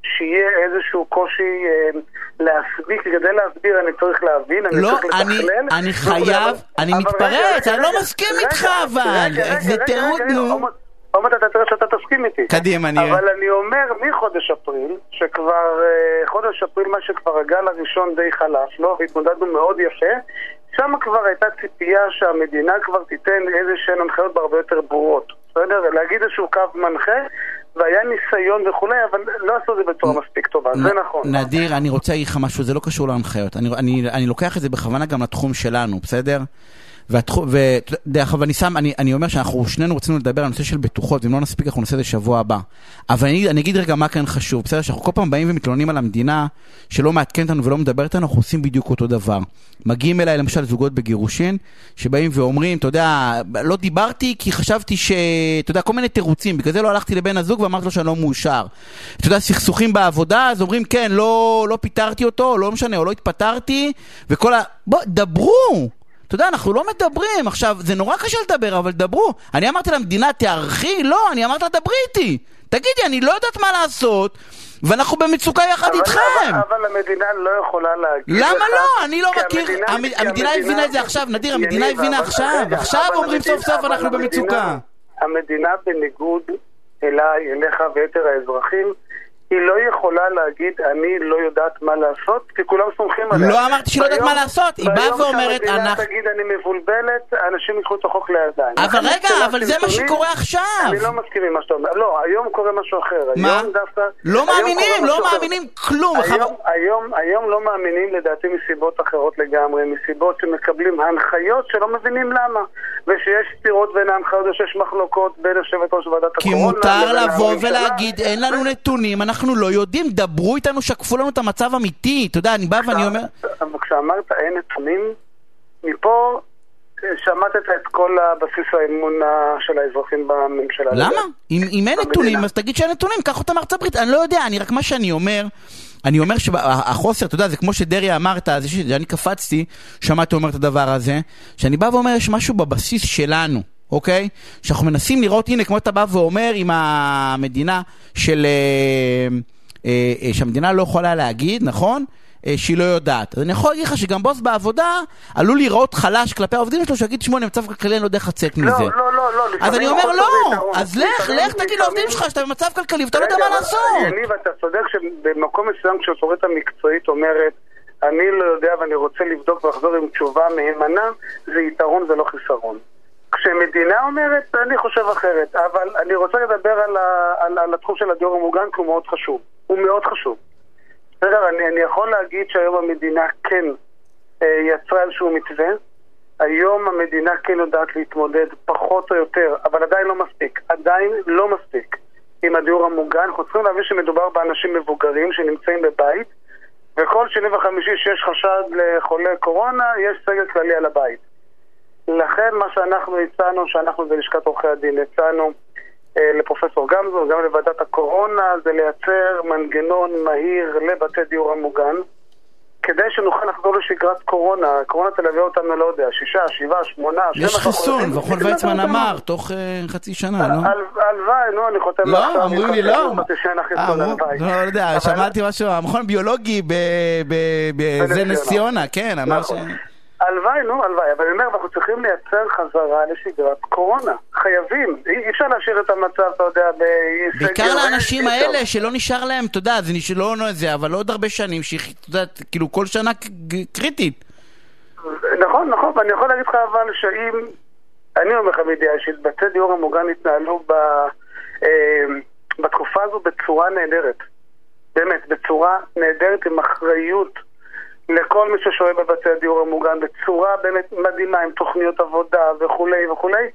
שיהיה איזשהו קושי אה, להסביר, כדי להסביר אני צריך להבין, אני לא, צריך אני- לתכלל. אני וכו', חייב, אני מתפרץ, אני לא מסכים איתך, אבל. זה תירוץ, רגע, נו. עומר, אתה תראה שאתה תסכים איתי. קדימה, נראה. אבל אני אומר, מחודש אפריל, שכבר, אה, חודש אפריל, מה שכבר הגל הראשון די חלף לו, והתמודדנו מאוד יפה, שם כבר הייתה ציפייה שהמדינה כבר תיתן איזה שהן הנחיות בהרבה יותר ברורות. בסדר? להגיד איזשהו קו מנחה, והיה ניסיון וכולי, אבל לא עשו את זה בצורה מספיק טובה, זה נכון. נדיר, אני רוצה להגיד לך משהו, זה לא קשור להנחיות. אני לוקח את זה בכוונה גם לתחום שלנו, בסדר? ודרך אגב, אני שם, אני, אני אומר שאנחנו שנינו רצינו לדבר על נושא של בטוחות, ואם לא נספיק אנחנו נעשה את זה שבוע הבא. אבל אני, אני אגיד רגע מה כאן חשוב, בסדר? שאנחנו כל פעם באים ומתלוננים על המדינה שלא מעדכנת אותנו ולא מדברת איתנו, אנחנו עושים בדיוק אותו דבר. מגיעים אליי למשל זוגות בגירושין, שבאים ואומרים, אתה יודע, לא דיברתי כי חשבתי ש... אתה יודע, כל מיני תירוצים, בגלל זה לא הלכתי לבן הזוג ואמרתי לו שאני לא מאושר. אתה יודע, סכסוכים בעבודה, אז אומרים, כן, לא, לא פיטרתי אותו, לא משנה, או לא התפטרתי, וכל ה... בוא, דברו! אתה יודע, אנחנו לא מדברים. עכשיו, זה נורא קשה לדבר, אבל דברו. אני אמרתי למדינה, תערכי? לא, אני אמרתי לה, דברי איתי. תגידי, אני לא יודעת מה לעשות, ואנחנו במצוקה יחד אבל, איתכם. אבל, אבל המדינה לא יכולה להגיד למה לך, לא? אני לא כי מכיר, המדינה- המ- כי המדינה הבינה את זה עכשיו, נדיר, המדינה הבינה עכשיו, רגע, עכשיו אומרים המדינה- סוף סוף אנחנו המדינה- במצוקה. המדינה בניגוד אליי, אליך ויתר האזרחים, היא לא יכולה להגיד, אני לא יודעת מה לעשות, כי כולם סומכים עליה. לא אמרתי שהיא לא יודעת ביום- מה לעשות, היא באה ביום ואומרת, שהמדינה אנחנו- תגיד, אני מבולבלת, אנשים ייקחו את החוק לידיים. אבל רגע, אבל זה מה שקורה עכשיו. אני לא מסכים עם מה שאתה אומר. לא, היום קורה משהו אחר. מה? לא מאמינים, לא. מאמינים כלום. היום לא מאמינים לדעתי מסיבות אחרות לגמרי, מסיבות שמקבלים הנחיות שלא מבינים למה, ושיש סתירות בין ההנחיות ושיש מחלוקות בין יושבת ראש ועדת כי הקורונה מותר לבין לבוא. ולהגיד, אין לנו נתונים, אנחנו לא יודעים, דברו איתנו, שקפו לנו את המצב האמיתי. אתה יודע, אני בא ואני אומר... כשאמרת אין נתונים, מפה שמטת את כל הבסיס האמון ה- של האזרחים בממשלה. למה? אם, אם אין. נתונים, אז תגיד שאין נתונים, קח אותם מארצות הברית. אני לא יודע, אני רק מה שאני אומר, אני אומר שהחוסר, אתה יודע, זה כמו שדרעי אמרת, זה שאני קפצתי, שמעתי אומר את הדבר הזה, שאני בא ואומר, יש משהו בבסיס שלנו. אוקיי? שאנחנו מנסים לראות, הנה, כמו אתה בא ואומר, עם המדינה של... אה, אה, אה, שהמדינה לא יכולה להגיד, נכון? אה, שהיא לא יודעת. אז אני יכול להגיד לך שגם בוס בעבודה עלול להיראות חלש כלפי העובדים שלו, שיגיד, שמע, אני במצב כלכלי, אני לא יודע איך לצאת לא, מזה. לא, לא, לא. אז לפעמים אני אומר לא. אז לך, לך תגיד לעובדים שלך שאתה במצב כלכלי ואתה לא יודע מה לעשות. יניב, אתה צודק שבמקום מסוים כשהשורית המקצועית אומרת אני לא יודע ואני רוצה לבדוק ולחזור עם תשובה מהימנה, זה יתרון ולא חיסרון. כשמדינה אומרת, אני חושב אחרת, אבל אני רוצה לדבר על, ה, על, על התחום של הדיור המוגן כי הוא מאוד חשוב. הוא מאוד חשוב. בסדר, אני, אני יכול להגיד שהיום המדינה כן אה, יצרה איזשהו מתווה. היום המדינה כן יודעת להתמודד פחות או יותר, אבל עדיין לא מספיק. עדיין לא מספיק עם הדיור המוגן. אנחנו צריכים להבין שמדובר באנשים מבוגרים שנמצאים בבית, וכל שני וחמישי שיש חשד לחולה קורונה, יש סגר כללי על הבית. לכן מה שאנחנו הצענו, שאנחנו בלשכת עורכי הדין הצענו לפרופסור גמזו, גם לוועדת הקורונה, זה לייצר מנגנון מהיר לבתי דיור המוגן, כדי שנוכל לחזור לשגרת קורונה. הקורונה תלווה אותנו, לא יודע, שישה, שבעה, שמונה, יש 12 חיסון. וכון ויצמן אמר, תוך אה, חצי שנה, לא? הל- הלוואי, נו, אני חותם לא, אמרו לי לא. אה. לא לא יודע, שמעתי משהו, המכון הביולוגי בנס נס ציונה, כן, אמר ש... הלוואי, נו, הלוואי, אבל אני אומר, אנחנו צריכים לייצר חזרה לשגרת קורונה. חייבים. אי אפשר להשאיר את המצב, אתה יודע, בסגר. בעיקר לאנשים. האלה שלא נשאר להם, אתה יודע, זה נש- לא זה, אבל עוד הרבה שנים, שאתה יודע, כאילו כל שנה קריטית. נכון, נכון, ואני יכול להגיד לך אבל שאם, אני אומר לך מידיעה אישית, בתי דיור המוגן התנהלו ב, אה, בתקופה הזו בצורה נהדרת. באמת, בצורה נהדרת עם אחריות לכל מי ששוהה בבתי הדיור המוגן, בצורה באמת מדהימה, עם תוכניות עבודה וכולי וכולי,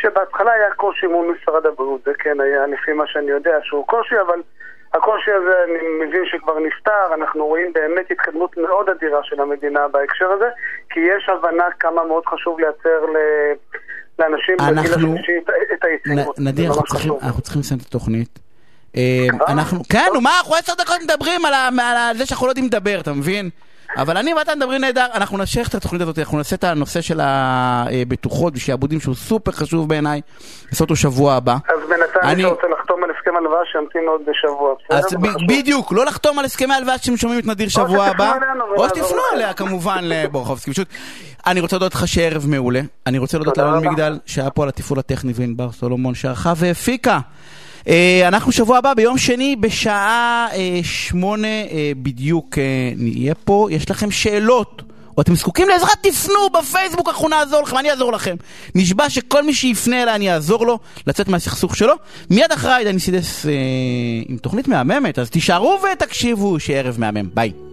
שבהתחלה היה קושי מול משרד הבריאות, זה כן היה לפי מה שאני יודע שהוא קושי, אבל הקושי הזה אני מבין שכבר נפתר, אנחנו רואים באמת התקדמות מאוד אדירה של המדינה בהקשר הזה, כי יש הבנה כמה מאוד חשוב לייצר ל... לאנשים בגיל אנחנו- השלישי את- היציבות. נדיר, אנחנו צריכים-. אנחנו צריכים לסיים את התוכנית. אה, אנחנו, כן, נו מה, אנחנו עשר דקות מדברים על זה שאנחנו לא יודעים לדבר, אתה מבין? אבל אני ואתה מדברים נהדר, אנחנו נמשיך את התוכנית הזאת, אנחנו נעשה את הנושא של הבטוחות ושעבודים שהוא סופר חשוב בעיניי, נעשה אותו שבוע הבא. אז בינתיים אני- מי שרוצה לחתום על הסכם הלוואה שימתין עוד בשבוע, בסדר? אז. בדיוק, לא לחתום על הסכמי הלוואה שאתם שומעים את נדיר שבוע הבא, או שתפנו. אליה כמובן לבורחובסקי. פשוט, אני רוצה להודות לך שערב מעולה, אני רוצה להודות לאלון. מגדל שהיה פה על התפעול הטכני וענבר סולומון שערכה והפיקה. אה, אנחנו שבוע הבא ביום שני בשעה אה, שמונה אה, בדיוק נהיה פה, יש לכם שאלות. או אתם זקוקים לעזרה, תפנו בפייסבוק, אנחנו נעזור לכם, אני אעזור לכם. נשבע שכל מי שיפנה אליי, אני אעזור לו לצאת מהסכסוך שלו. מיד אחריי דני סידס עם תוכנית מהממת, אז תישארו ותקשיבו שערב מהמם. ביי.